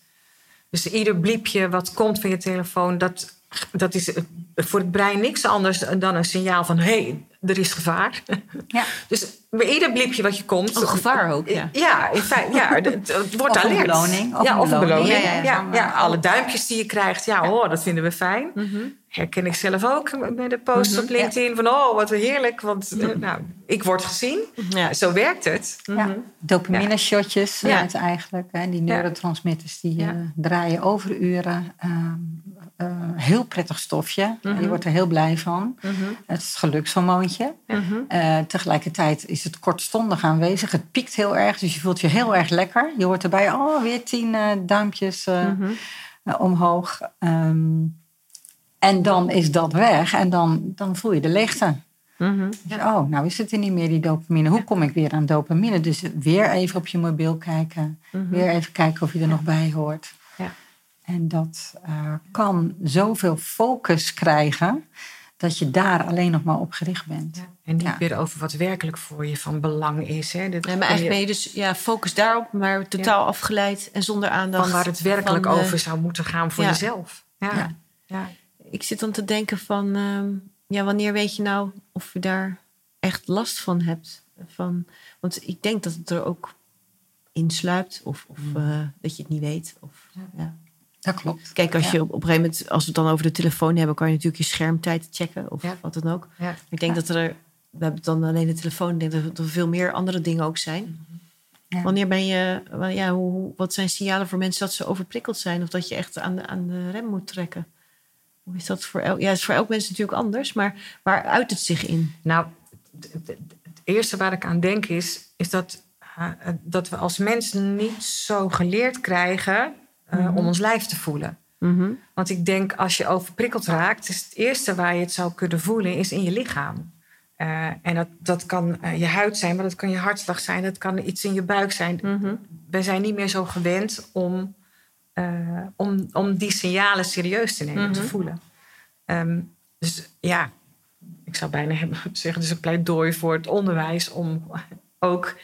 Dus ieder bliepje wat komt van je telefoon, dat, dat is voor het brein niks anders dan een signaal van hé, hey, er is gevaar. Ja. Dus bij ieder bliepje wat je komt. Een gevaar ook, ja. Ja, in feite, ja, het, wordt of alert. beloning. Of ja, of een beloning. Ja, ja, ja, ja, alle duimpjes die je krijgt, ja, hoor, dat vinden we fijn. Mm Herken ik zelf ook met de post mhm. op LinkedIn van oh, wat heerlijk, want uh, nou, ik word gezien. Ja. Zo werkt het. Ja. Dopamine shotjes het eigenlijk. Hè, die neurotransmitters die draaien overuren. Uh, heel prettig stofje. Je wordt er heel blij van. Het is het gelukshormoontje. Uh, tegelijkertijd is het kortstondig aanwezig. Het piekt heel erg, dus je voelt je heel erg lekker. Je hoort erbij, oh, weer tien uh, duimpjes uh, omhoog. Um, en dan is dat weg en dan, dan voel je de leegte. Mm oh, nou is het er niet meer die dopamine. Hoe kom ik weer aan dopamine? Dus weer even op je mobiel kijken. Mhm. Weer even kijken of je er nog bij hoort. En dat uh, kan zoveel focus krijgen dat je daar alleen nog maar op gericht bent. Ja, en niet Ja. weer over wat werkelijk voor je van belang is. Hè. Dat Nee, maar eigenlijk ben je dus ja, focus daarop, maar totaal afgeleid en zonder aandacht. van waar het werkelijk van, eh, over zou moeten gaan voor ja. jezelf. Ja. Ja. Ja. Ik zit dan te denken van, ehm, ja, wanneer weet je nou of je daar echt last van hebt? Van, want ik denk dat het er ook insluipt of, of eh, dat je het niet weet. Of, ja. Dat klopt. Kijk, als Ja. je op, op een gegeven moment, als we het dan over de telefoon hebben, kan je natuurlijk je schermtijd checken of Ja. wat dan ook. Ja. Ik denk dat er, we hebben dan alleen de telefoon, ik denk dat er veel meer andere dingen ook zijn. Ja. Wanneer ben je, ja, hoe, wat zijn signalen voor mensen dat ze overprikkeld zijn of dat je echt aan de, aan de rem moet trekken? Hoe is dat voor elk? Ja, het is voor elk mens natuurlijk anders, maar waar uit het zich in? Nou, het, eerste waar ik aan denk is, is dat, eh, dat we als mensen niet zo geleerd krijgen eh, Mhm. om ons lijf te voelen. Want ik denk, als je overprikkeld raakt, is het eerste waar je het zou kunnen voelen, is in je lichaam. Eh, en dat, dat kan eh, je huid zijn, maar dat kan je hartslag zijn, dat kan iets in je buik zijn. Mhm. We zijn niet meer zo gewend om, om, om die signalen serieus te nemen, te Mhm. voelen. Ehm, dus ja, ik zou bijna hebben zeggen, dus een pleidooi voor het onderwijs om ook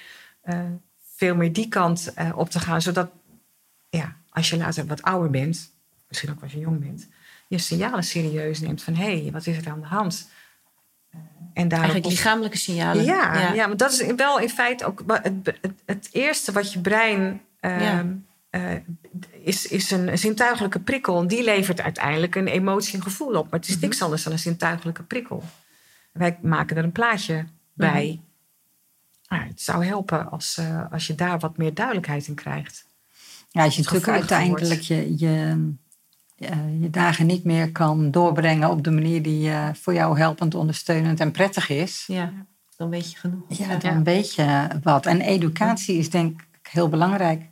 veel meer die kant op te gaan, zodat ja, als je later wat ouder bent, misschien ook als je jong bent, je signalen serieus neemt van hé, hey, wat is er aan de hand? Eh, en daarop Eigenlijk lichamelijke signalen. ja, ja. maar dat is wel in feite ook het, het, het eerste wat je brein. ehm, Ja. eh, is, is een zintuigelijke prikkel. En die levert uiteindelijk een emotie en gevoel op. Maar het is niks anders dan een zintuigelijke prikkel. Wij maken er een plaatje bij. Nou, het zou helpen als, eh, als je daar wat meer duidelijkheid in krijgt. Ja, als je natuurlijk uiteindelijk je, je, eh, je dagen niet meer kan doorbrengen op de manier die eh, voor jou helpend, ondersteunend en prettig is. Ja, dan weet je genoeg. Ja, dan weet je wat. En educatie is denk ik heel belangrijk.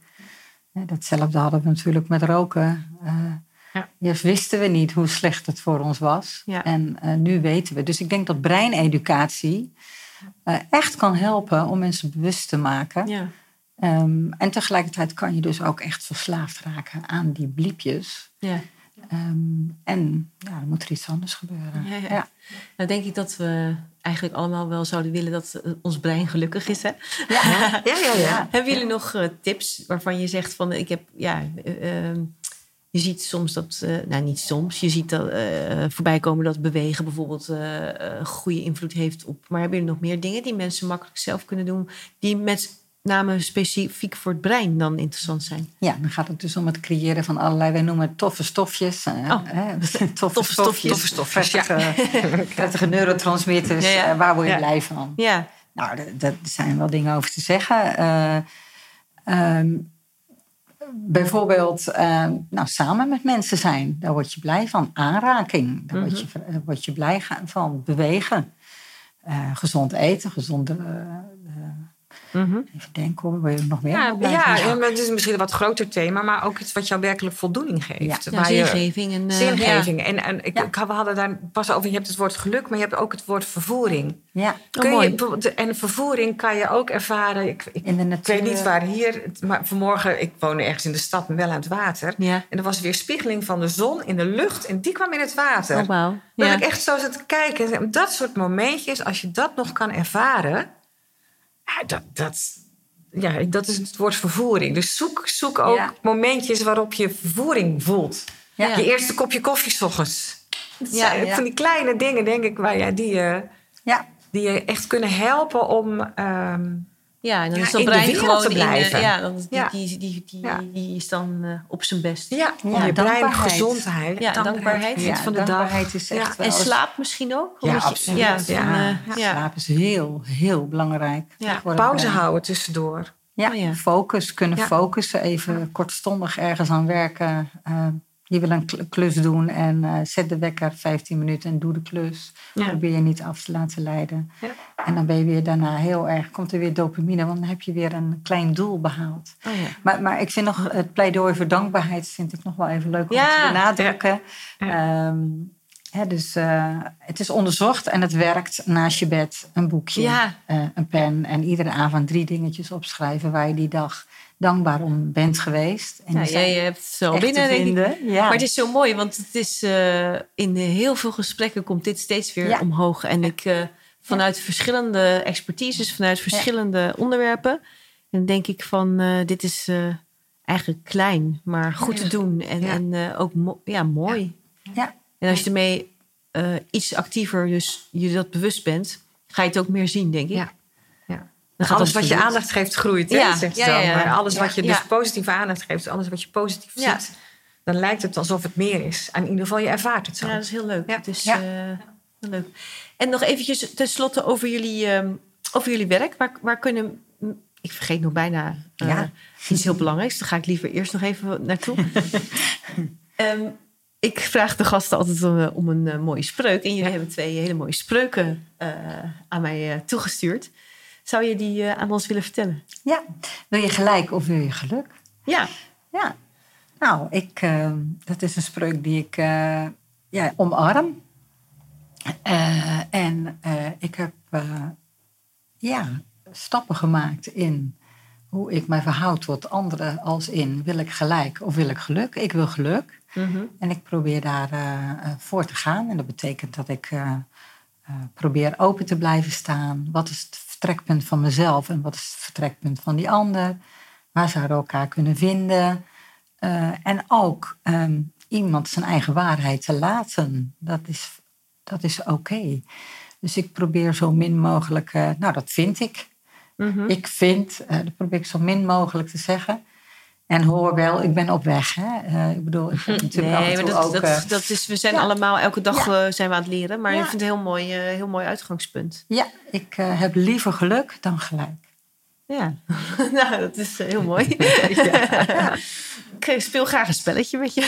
Ja, Datzelfde hadden we natuurlijk met roken. Eh, Ja. Eerst wisten we niet hoe slecht het voor ons was. Ja. En nu weten we. Dus ik denk dat breineducatie echt kan helpen om mensen bewust te maken. Ja. Ehm, en tegelijkertijd kan je dus ook echt verslaafd raken aan die bliepjes. Ja. Ehm, en ja, dan moet er iets anders gebeuren. Ja, ja. Nou denk ik dat we eigenlijk allemaal wel zouden willen dat eh, ons brein gelukkig is. Hè? Ja, ja, ja. ja. Hebben jullie nog eh, tips waarvan je zegt van ik heb ja, eh, ehm, je ziet soms dat, nou niet soms, je ziet dat voorbij komen dat bewegen bijvoorbeeld goede invloed heeft op. Maar hebben jullie nog meer dingen die mensen makkelijk zelf kunnen doen, die met name specifiek voor het brein dan interessant zijn? Ja, dan gaat het dus om het creëren van allerlei, wij noemen het toffe stofjes. eh, Oh. hè, toffe, Toffe stofjes. Toffe stofjes, ja. Prettige, neurotransmitters. Ja, ja. eh, waar word je Ja. blij van? Ja, Nou, daar- zijn wel dingen over te zeggen. Eh, ehm, bijvoorbeeld, nou, samen met mensen zijn. Daar word je blij van. Aanraking, daar word, je, Mhm. daar word je blij van. Bewegen. Gezond eten, gezonde... Mhm. even denken hoor, word je nog meer Ja, ja, van? ja, maar het is misschien een wat groter thema, maar ook iets wat jou werkelijk voldoening geeft. Ja. ja Waar je- zingeving. En, eh, Zingeving. En, en ik, Ja. ik- we hadden daar pas over, je hebt het woord geluk, maar je hebt ook het woord vervoering. Ja, Oh, Kun mooi. je, en vervoering kan je ook ervaren. Ik, ik, in de ik natuur. weet niet waar hier, maar vanmorgen, ik woon ergens in de stad, maar wel aan het water. Ja. En er was weer spiegeling van de zon in de lucht en die kwam in het water. Oh. Dan Ja. heb ik echt zo zitten kijken. En dat soort momentjes, als je dat nog kan ervaren, ja, dat, dat, ja, dat is het woord vervoering. Dus zoek, zoek ook Ja. momentjes waarop je vervoering voelt. Ja. Je eerste kopje koffie 's ochtends. Dat Ja. Van die kleine dingen, denk ik, waar, ja, die, je, Ja, die je echt kunnen helpen om. ehm, Ja, en dan Ja, is dat brein gewoon te in... blijven. ja, dan is die, Ja. Die, die, die, die is dan eh, op zijn best. ja, Ja, je brein, dankbaarheid. gezondheid. Ja, dankbaarheid. ja van de dag. dankbaarheid is echt Ja. wel En slaap misschien ook? Ja, je- absoluut. Ja, van, eh, ja. Slaap is heel, heel belangrijk. Ja, Pauze houden tussendoor. Ja, Oh focus. Kunnen Ja. focussen. Even kortstondig ergens aan werken. Je wil een kl- klus doen en eh, zet de wekker 15 minuten en doe de klus. Ja. Probeer je niet af te laten leiden. Ja. En dan ben je weer daarna heel erg, komt er weer dopamine, want dan heb je weer een klein doel behaald. Oh, ja. Maar, maar ik vind nog het pleidooi voor dankbaarheid vind ik nog wel even leuk om te benadrukken. Ehm, Hè, dus eh, het is onderzocht en het werkt naast je bed. Een boekje, eh, een pen en iedere avond drie dingetjes opschrijven waar je die dag dankbaar om bent geweest. En jij hebt het zo binnen, denk ik. Ja. Maar het is zo mooi, want het is, eh, in heel veel gesprekken komt dit steeds weer Ja. omhoog. En ik eh, vanuit verschillende expertises, vanuit verschillende onderwerpen. En denk ik van, eh, dit is eigenlijk klein, maar goed te doen. En, en ook mo- ja, mooi. Ja. En als je ermee iets actiever dus je dat bewust bent, ga je het ook meer zien, denk ik. Ja. Alles wat je aandacht geeft, groeit. Hè, zegt ja, dan. Maar alles wat je dus positieve aandacht geeft, alles wat je positief ziet, dan lijkt het alsof het meer is. En in ieder geval, je ervaart het zo. Ja, dat is heel leuk. Ja. Ja. eh, heel leuk. En nog eventjes tenslotte over jullie, ehm, over jullie werk. Waar, waar kunnen... Ik vergeet nog bijna Ja. iets heel belangrijks. Daar ga ik liever eerst nog even naartoe. Ehm, ik vraag de gasten altijd om, eh, om een mooie spreuk. En jullie hebben twee hele mooie spreuken aan mij toegestuurd. Zou je die eh, aan ons willen vertellen? ja. Wil je gelijk of wil je geluk? Ja. Ja. Nou, ik, eh, dat is een spreuk die ik eh, ja, omarm. Eh, en ik heb ja, stappen gemaakt in hoe ik mij verhoud tot anderen als in wil ik gelijk of wil ik geluk. Ik wil geluk. Mhm. En ik probeer daar voor te gaan. En dat betekent dat ik probeer open te blijven staan. Wat is het vertrekpunt van mezelf en wat is het vertrekpunt van die ander? Waar zouden we elkaar kunnen vinden? Eh, en ook ehm, iemand zijn eigen waarheid te laten. Dat is, dat is oké. Dus ik probeer zo min mogelijk, eh, nou dat vind ik. Mhm. Ik vind, eh, dat probeer ik zo min mogelijk te zeggen. En hoor wel, ik ben op weg. Hè? Eh, ik bedoel, ik heb natuurlijk Nee, maar dat, ook... dat, eh, dat is, we zijn ja. allemaal, elke dag Ja. eh, zijn we aan het leren. Maar Ja. ik vind het een heel mooi, eh, heel mooi uitgangspunt. ja, ik eh, heb liever geluk dan gelijk. Ja, nou, dat is eh, heel mooi. Ik speel graag een spelletje met je.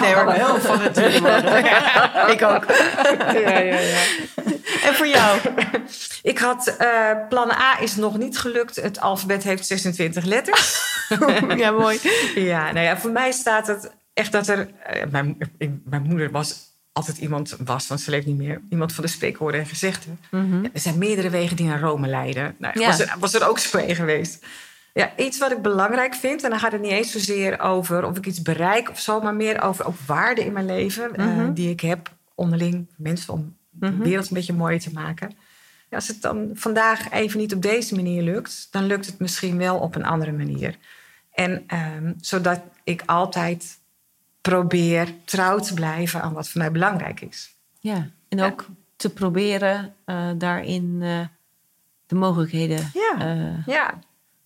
nee, hoor. heel van het Ik ook. Ja, ja, ja. En voor jou? Ik had, eh, plan A is nog niet gelukt. Het alfabet heeft 26 letters. Ja, mooi. Ja, nou ja, voor mij staat het echt dat er... eh, mijn, ik- mijn moeder was altijd iemand, was, want ze leeft niet meer... iemand van de spreekwoorden en gezegden. Er zijn meerdere wegen die naar Rome leiden. Nou, Ja. was, er, was er ook zo een geweest. Ja, iets wat ik belangrijk vind... en dan gaat het niet eens zozeer over of ik iets bereik of zo... maar meer over ook waarden in mijn leven... eh, Mhm. die ik heb onderling, mensen om de Mhm. wereld een beetje mooier te maken... Ja, als het dan vandaag even niet op deze manier lukt... dan lukt het misschien wel op een andere manier. En ehm, zodat ik altijd probeer trouw te blijven aan wat voor mij belangrijk is. Ja, en ook te proberen eh, daarin eh, de mogelijkheden. Ja. eh, Ja,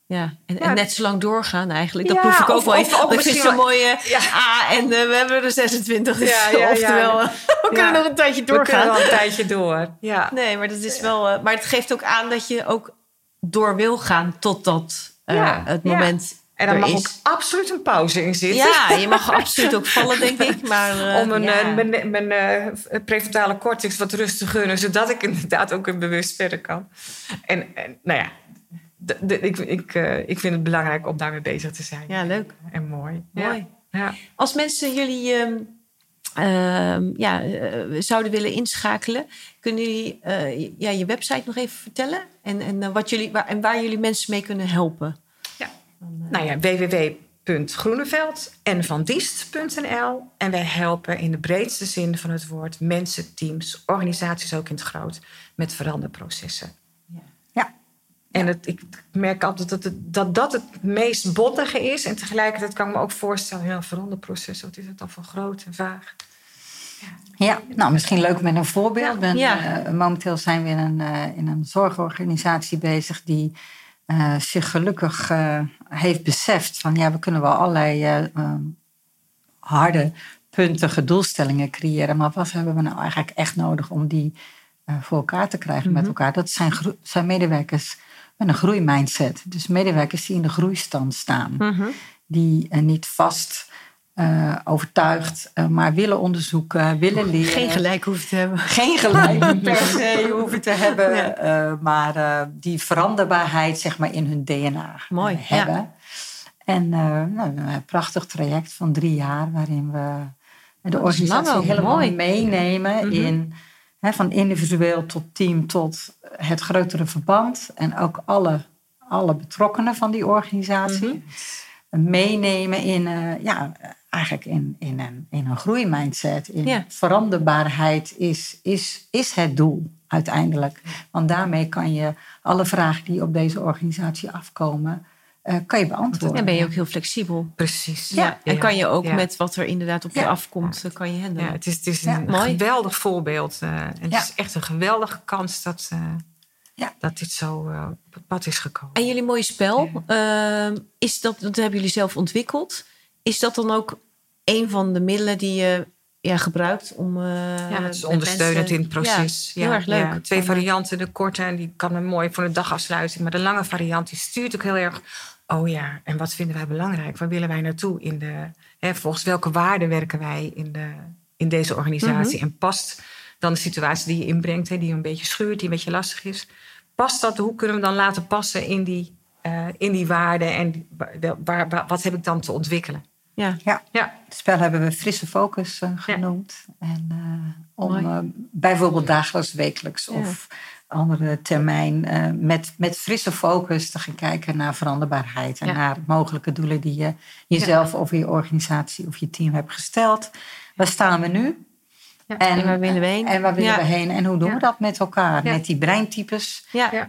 ja. En, Ja. en net zo lang doorgaan eigenlijk. Dat Ja, proef ik ook of- wel. of- of Want ik vind misschien het zo wel- mooi. eh, Ja. ah, en we hebben er 26. Dus Ja, ja, ja. oftewel, we kunnen nog een tijdje we kunnen doorgaan. wel een tijdje door. Ja. Nee, maar dat is wel. maar het geeft ook aan dat je ook door wil gaan totdat Ja, het moment. En daar er mag is. ook absoluut een pauze in zitten. Ja, je mag absoluut ook vallen, denk ik. Maar, eh, Om een, ja. eh, mijn mijn eh, prefrontale cortex wat rust te gunnen, zodat ik inderdaad ook bewust verder kan. En, en nou ja, ik, ik, ik vind het belangrijk om daarmee bezig te zijn. Ja, leuk. En mooi. Mooi. Ja. Ja. Als mensen jullie ehm, ehm, ja, zouden willen inschakelen, kunnen jullie ja, je website nog even vertellen? En, en, wat jullie, waar, en waar jullie mensen mee kunnen helpen? Ja. Eh, Nou ja, www.groeneveld en wij helpen in de breedste zin van het woord mensen, teams, organisaties ook in het groot met veranderprocessen. Ja. En het, ik merk altijd dat, het, dat dat het meest bottige is. En tegelijkertijd kan ik me ook voorstellen, ja, veranderproces, wat is het dan van groot en vaag? Ja, nou misschien leuk met een voorbeeld. Ja, ben, ja. eh, momenteel zijn we in een, eh, in een zorgorganisatie bezig die eh, zich gelukkig eh, heeft beseft van ja, we kunnen wel allerlei eh, ehm, harde, puntige doelstellingen creëren. Maar wat hebben we nou eigenlijk echt nodig om die voor elkaar te krijgen met Mhm. elkaar? Dat zijn, zijn medewerkers met een groeimindset. Dus medewerkers die in de groeistand staan mhm. die niet vast eh, overtuigd, eh, maar willen onderzoeken, willen leren. Geen gelijk hoeven te hebben. Geen gelijk per se hoeven te hebben, Ja. eh, maar die veranderbaarheid zeg maar in hun DNA Mooi, hebben. En eh, nou, een prachtig traject van drie jaar waarin we de organisatie helemaal mooi. meenemen Mhm. in hè, van individueel tot team tot het grotere verband en ook alle, alle betrokkenen van die organisatie meenemen in ja eigenlijk in, in een in een groeimindset in Ja. veranderbaarheid is, is, is het doel uiteindelijk want daarmee kan je alle vragen die op deze organisatie afkomen eh, kan je beantwoorden En ben je ook heel flexibel. Precies. Ja, en kan je ook ja. met wat er inderdaad op je afkomt, eh, kan je handelen. Ja, het is, het is Ja. een Mooi. geweldig voorbeeld. eh, en het is echt een geweldige kans dat, eh, Ja. dat dit zo op het pad is gekomen. En jullie mooie spel, ehm, is dat, dat hebben jullie zelf ontwikkeld. Is dat dan ook een van de middelen die je ja, gebruikt om. eh, Ja, het is ondersteunend mensen- in het proces. Ja, heel erg leuk. Ja, twee varianten. De korte, en die kan een mooi voor de dagafsluiting. Maar de lange variant, die stuurt ook heel erg... Oh ja, en wat vinden wij belangrijk? Waar willen wij naartoe? In de, hè, volgens welke waarden werken wij in, de, in deze organisatie? Mhm. En past dan de situatie die je inbrengt... Hè, die een beetje schuurt, die een beetje lastig is... Past dat, hoe kunnen we dan laten passen in die, eh, in die waarden? En die- waar, waar- waar- wat heb ik dan te ontwikkelen? Ja, Ja, Ja, het spel hebben we frisse focus eh, genoemd. En eh, om eh, bijvoorbeeld dagelijks, wekelijks Ja. of andere termijn eh, met, met frisse focus te gaan kijken naar veranderbaarheid en Ja. naar mogelijke doelen die je jezelf of je organisatie of je team hebt gesteld. Waar staan we nu? Ja, en waar willen we heen? En waar willen Ja. we heen? En hoe doen Ja. we dat met elkaar? Ja. Met die breintypes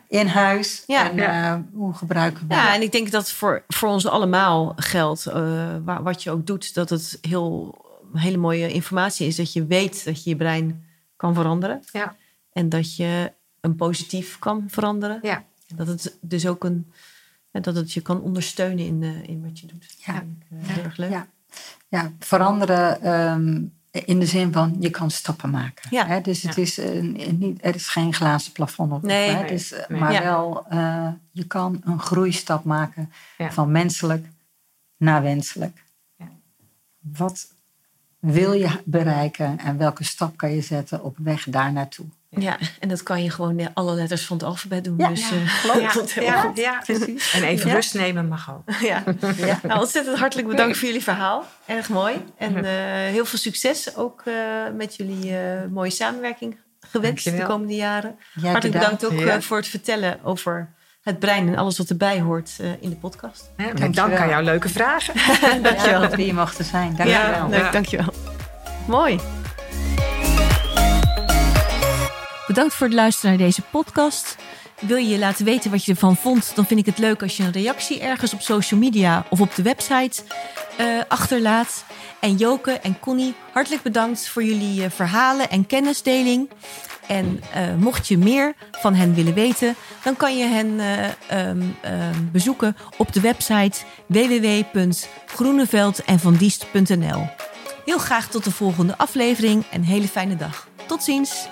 in huis. Ja. en Ja. eh, hoe gebruiken we Ja, en ik denk dat voor, voor ons allemaal geldt, eh, wa- wat je ook doet, dat het heel hele mooie informatie is. Dat je weet dat je je brein kan veranderen. Ja. En dat je een positief kan veranderen. ja. En dat het dus ook een, en dat het je kan ondersteunen in, eh, in wat je doet. Ja. Dat vind ik, eh, heel erg leuk. Ja, ja veranderen ehm, in de zin van je kan stappen maken. Ja. Hè? Dus het Ja. is, eh, niet, er is geen glazen plafond op. Nee. hè? Dus, eh, Nee. Maar Ja. wel, eh, je kan een groeistap maken van menselijk naar wenselijk. Ja. Wat wil je bereiken en welke stap kan je zetten op weg daar naartoe? Ja, en dat kan je gewoon alle letters van het alfabet doen. Ja, dus, ja, eh, klopt. Ja, ja, goed. ja, precies. En even Ja. rust nemen mag ook. Ja. Ja. Nou, ontzettend hartelijk bedankt voor jullie verhaal. Erg mooi. En eh, heel veel succes ook eh, met jullie eh, mooie samenwerking gewenst de komende jaren. Hartelijk bedankt ook Ja. eh, voor het vertellen over het brein en alles wat erbij hoort eh, in de podcast. En Dankjewel. dank aan jouw leuke vragen. dankjewel. Ja, dat we hier mochten zijn. Dank je Ja, wel. leuk, Ja. dankjewel. Mooi. Bedankt voor het luisteren naar deze podcast. Wil je je laten weten wat je ervan vond? Dan vind ik het leuk als je een reactie ergens op social media of op de website eh, achterlaat. En Joke en Connie, hartelijk bedankt voor jullie eh, verhalen en kennisdeling. En eh, mocht je meer van hen willen weten, dan kan je hen eh, ehm, ehm, bezoeken op de website www.groeneveldenvandiest.nl. Heel graag tot de volgende aflevering en hele fijne dag. Tot ziens!